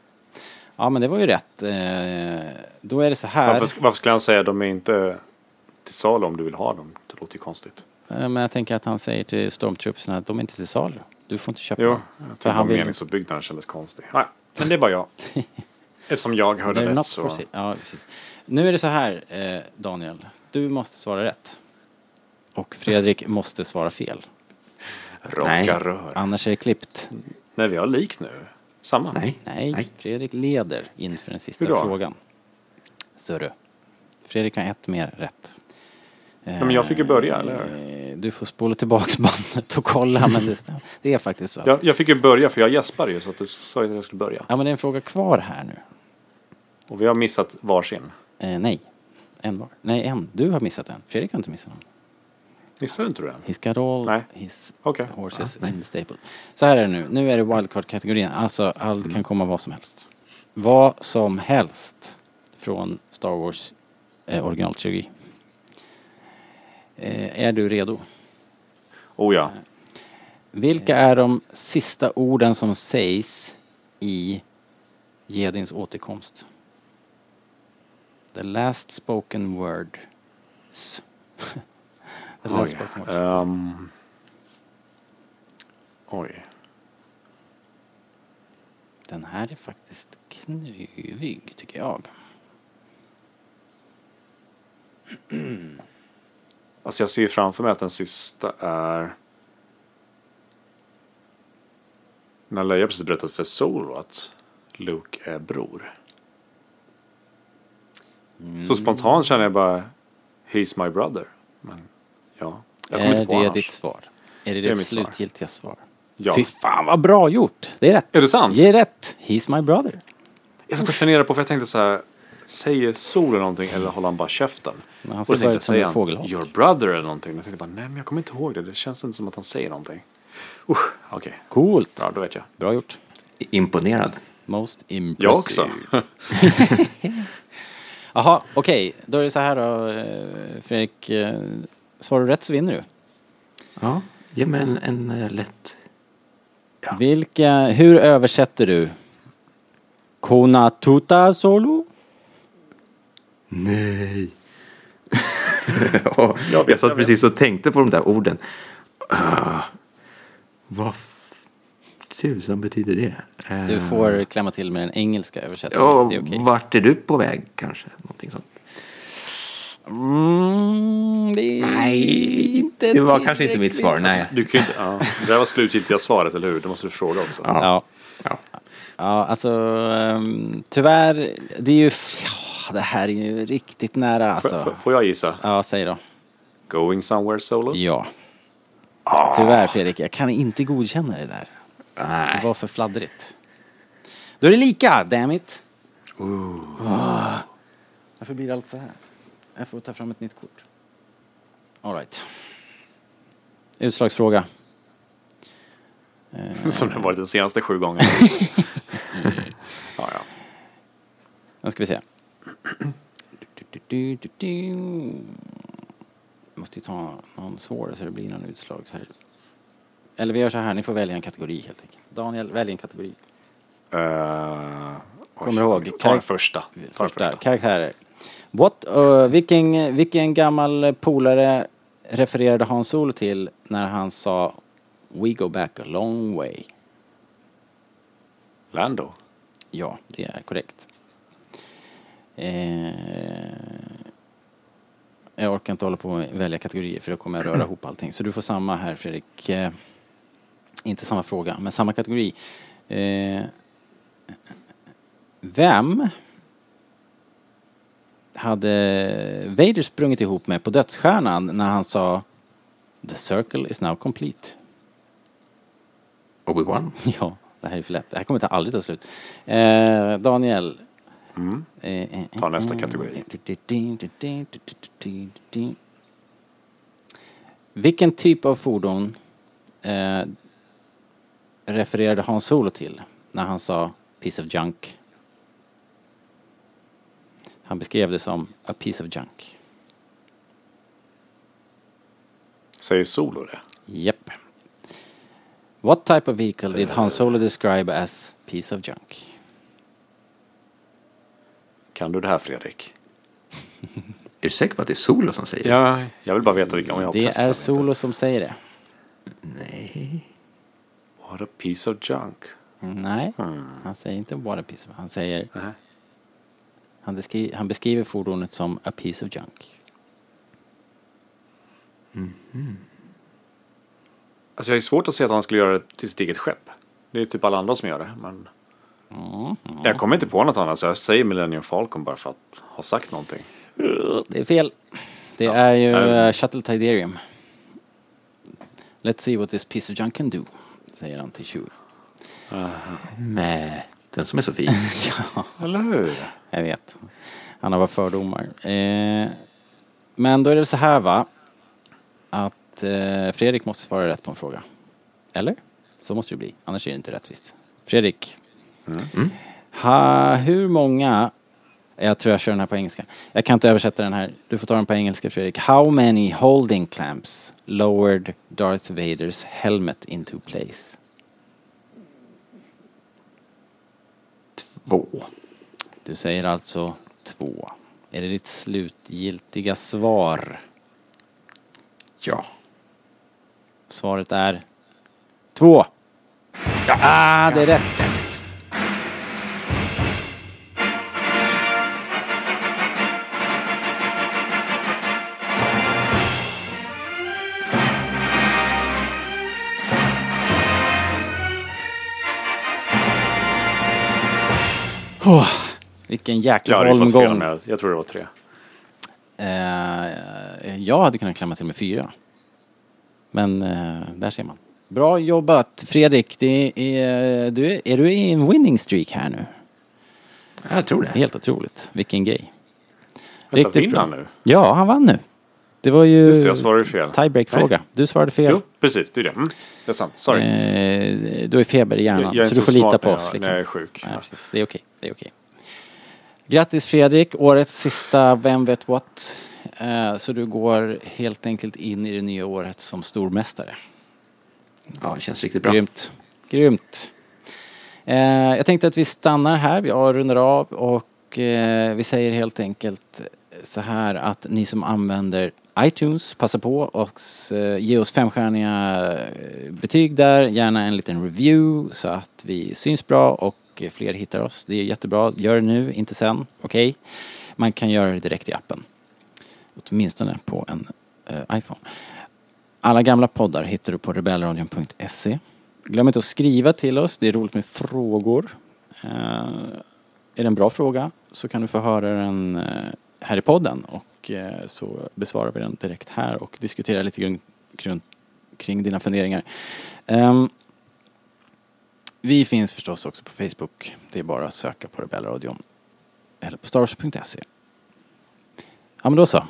Ja men det var ju rätt. Eh, då är det så här. Varför, varför skulle han säga de är inte till salu om du vill ha dem? Det låter ju konstigt. Eh, Men jag tänker att han säger till stormtroopsarna att de är inte till salu. Du får inte köpa Jo, dem. jag För tyckte vill- meningsuppbyggnaden kändes konstig. Nej, men det är bara jag. [LAUGHS] Eftersom jag hörde rätt så... Ja, precis. Nu är det så här, eh, Daniel. Du måste svara rätt. Och Fredrik måste svara fel. Raka Nej. rör. Annars är det klippt. Nej, vi har lik nu. Samma. Nej. Nej, Nej. Fredrik leder inför den sista Hur då? frågan. Så du. Fredrik har ett mer rätt. men jag fick ju börja, eller Eh, Du får spola tillbaks [LAUGHS] bandet och kolla, men det, det är faktiskt så. Jag, jag fick ju börja för jag gäspade ju så att du sa ju att jag skulle börja. Ja, men det är en fråga kvar här nu. Och vi har missat varsin. Eh, nej. En var. Nej, en. Du har missat en. Fredrik har inte missat någon. Missade inte du den? He's got all Nej. his Okej. horses in the stable. Så här är det nu. Nu är det wildcard-kategorin. Alltså, allt kan komma vad som helst. Vad som helst från Star Wars eh, originaltrilogi. Eh, är du redo? Oh ja. Vilka är de sista orden som sägs i Jedins återkomst? The last spoken words. [LAUGHS] Last Oj. Ehm. oj. Den här är faktiskt knivig tycker jag. Alltså jag ser ju framför mig att den sista är... När Leia precis berättat för Solo att Luke är bror. Så spontant känner jag bara He's my brother. Men ja, jag kommer Är inte på det annars. ditt svar? Är det Det är ditt mitt svar. slutgiltiga svar? Ja. Fy fan vad bra gjort! Det är rätt. Är det sant? Det är rätt. He's my brother. Jag satt och funderade på för jag tänkte så här. Säger Solo någonting eller håller han bara käften? Men han ser bara tänkte ut som en fågelholk. Your brother eller någonting? Jag tänkte bara nej men jag kommer inte ihåg det. Det känns inte som att han säger någonting. Usch, okej. Coolt. Ja, då vet jag. Bra gjort. Imponerad. Most impressive. Jag också. [LAUGHS] Jaha, okej. Då är det så här då, eh, Fredrik. Eh, Svarar du rätt så vinner du. Ja, ge mig en, en eh, lätt... Vilka, hur översätter du Kona tuta solo? Nej. [LAUGHS] ja, jag satt precis och tänkte på de där orden. Ah, vad tusan betyder det? Eh, Du får klämma till med den engelska översättningen. Ja, det är okej. vart är du på väg kanske? Någonting sånt. Mm, det Nej, inte det var kanske inte mitt svar. Nej. Du kan inte, ja. Det där var slutgiltiga svaret, eller hur? Det måste du fråga också. Ja. Ja. Ja, alltså um, tyvärr, det är ju, ja, det här är ju riktigt nära alltså. f- Får jag gissa? Ja, säg då. Going somewhere solo? Ja. Tyvärr Fredrik, jag kan inte godkänna det där. Det Nej. var för fladdrigt. Då är det lika, damn it. Ah. Varför blir det allt så här? Jag får ta fram ett nytt kort. All right. Utslagsfråga. [LAUGHS] Som det varit de senaste sju gångerna. [LAUGHS] ja, ja. Nu ska vi se. Du. Måste ju ta någon svår så det blir någon utslag så här. Eller vi gör så här, ni får välja en kategori helt enkelt. Daniel, välj en kategori. Uh, Kommer du ihåg? Första. Ta den Första, första. karaktärer. What, uh, vilken, vilken gammal polare refererade Hans Solo till när han sa We go back a long way? Lando. Ja, det är korrekt. Eh, jag orkar inte hålla på att välja kategorier för då kommer jag röra ihop allting. Så du får samma här Fredrik. Eh, inte samma fråga, men samma kategori. Eh, vem hade Vader sprungit ihop med på dödsstjärnan när han sa The circle is now complete? Obi-Wan. [LAUGHS] Ja, det här är för lätt. Det här kommer ta aldrig ta slut. Eh, Daniel. Mm. Eh, eh, Ta nästa eh, kategori. Vilken typ av fordon eh, refererade Hans Solo till när han sa piece of junk? Han beskrev det som a piece of junk. Säger Solo det? Japp. What type of vehicle did Han Solo describe as piece of junk? Kan du det här Fredrik? Är du säker på att det är Solo som säger det? Ja, jag vill bara veta vilka om jag har Det är eller inte. Solo som säger det. Nej. What a piece of junk. Nej, Mm. han säger inte what a piece of, han säger Nej. Han, beskri, han beskriver fordonet som a piece of junk. Alltså jag är svårt att se att han skulle göra det till sitt eget skepp. Det är typ alla andra som gör det. Men Mm. jag kommer inte på något annat så jag säger Millennium Falcon bara för att ha sagt någonting. Det är fel. Det är ju uh, Shuttle Tidarium. Let's see what this piece of junk can do, säger han till Chewie. Med den som är så fin. [LAUGHS] ja, Eller hur? jag vet. Han har bara fördomar. Eh, men då är det så här va. Att eh, Fredrik måste svara rätt på en fråga. Eller? Så måste det bli. Annars är det inte rättvist. Fredrik. Ha, hur många... Jag tror jag kör den här på engelska. Jag kan inte översätta den här. Du får ta den på engelska Fredrik. How many holding clamps lowered Darth Vaders helmet into place? Två. Du säger alltså två. Är det ditt slutgiltiga svar? Ja. Svaret är två. Ja, ah, det är rätt. Oh, vilken jäkla Jag holmgång. med. Jag tror det var tre. Eh, jag hade kunnat klämma till med fyra. Men eh, där ser man. Bra jobbat Fredrik. Det är, du, är- du i en winning streak här nu? Jag tror det. Helt otroligt. Vilken grej. Vänta, vinner han nu? Ja, han vann nu. Det var ju Just det, jag svarade fel. tiebreak-fråga. Du svarade fel. Jo, precis. Det är det. Mm, det är sant. Sorry. Eh, du har feber i hjärnan, Jag- jag är så inte du får så lita smart på när oss. jag- Liksom. när jag är sjuk. Nej, precis. Det är okej. Det är okej. Grattis Fredrik, årets sista Vem vet what. Eh, så du går helt enkelt in i det nya året som stormästare. Ja, det känns riktigt bra. Grymt. Grymt. Eh, jag tänkte att vi stannar här, vi rundar av och eh, vi säger helt enkelt så här att ni som använder iTunes, passa på och eh, ge oss femstjärniga eh, betyg där, gärna en liten review så att vi syns bra och fler hittar oss. Det är jättebra, gör det nu, inte sen, okej? Man kan göra det direkt i appen. Åtminstone på en uh, iPhone. Alla gamla poddar hittar du på rebellradion.se. Glöm inte att skriva till oss, det är roligt med frågor. Uh, är det en bra fråga så kan du få höra den uh, här i podden och eh, så besvarar vi den direkt här och diskuterar lite grann kring, kring dina funderingar. Ehm, vi finns förstås också på Facebook. Det är bara att söka på Rebellradion eller på starwars.se. Ja men då så.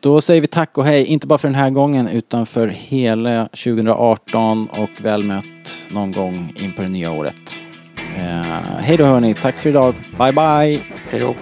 Då säger vi tack och hej, inte bara för den här gången utan för hela 2018 och väl mött någon gång in på det nya året. Eh, hej då hörni, tack för idag. Bye bye! Hej då.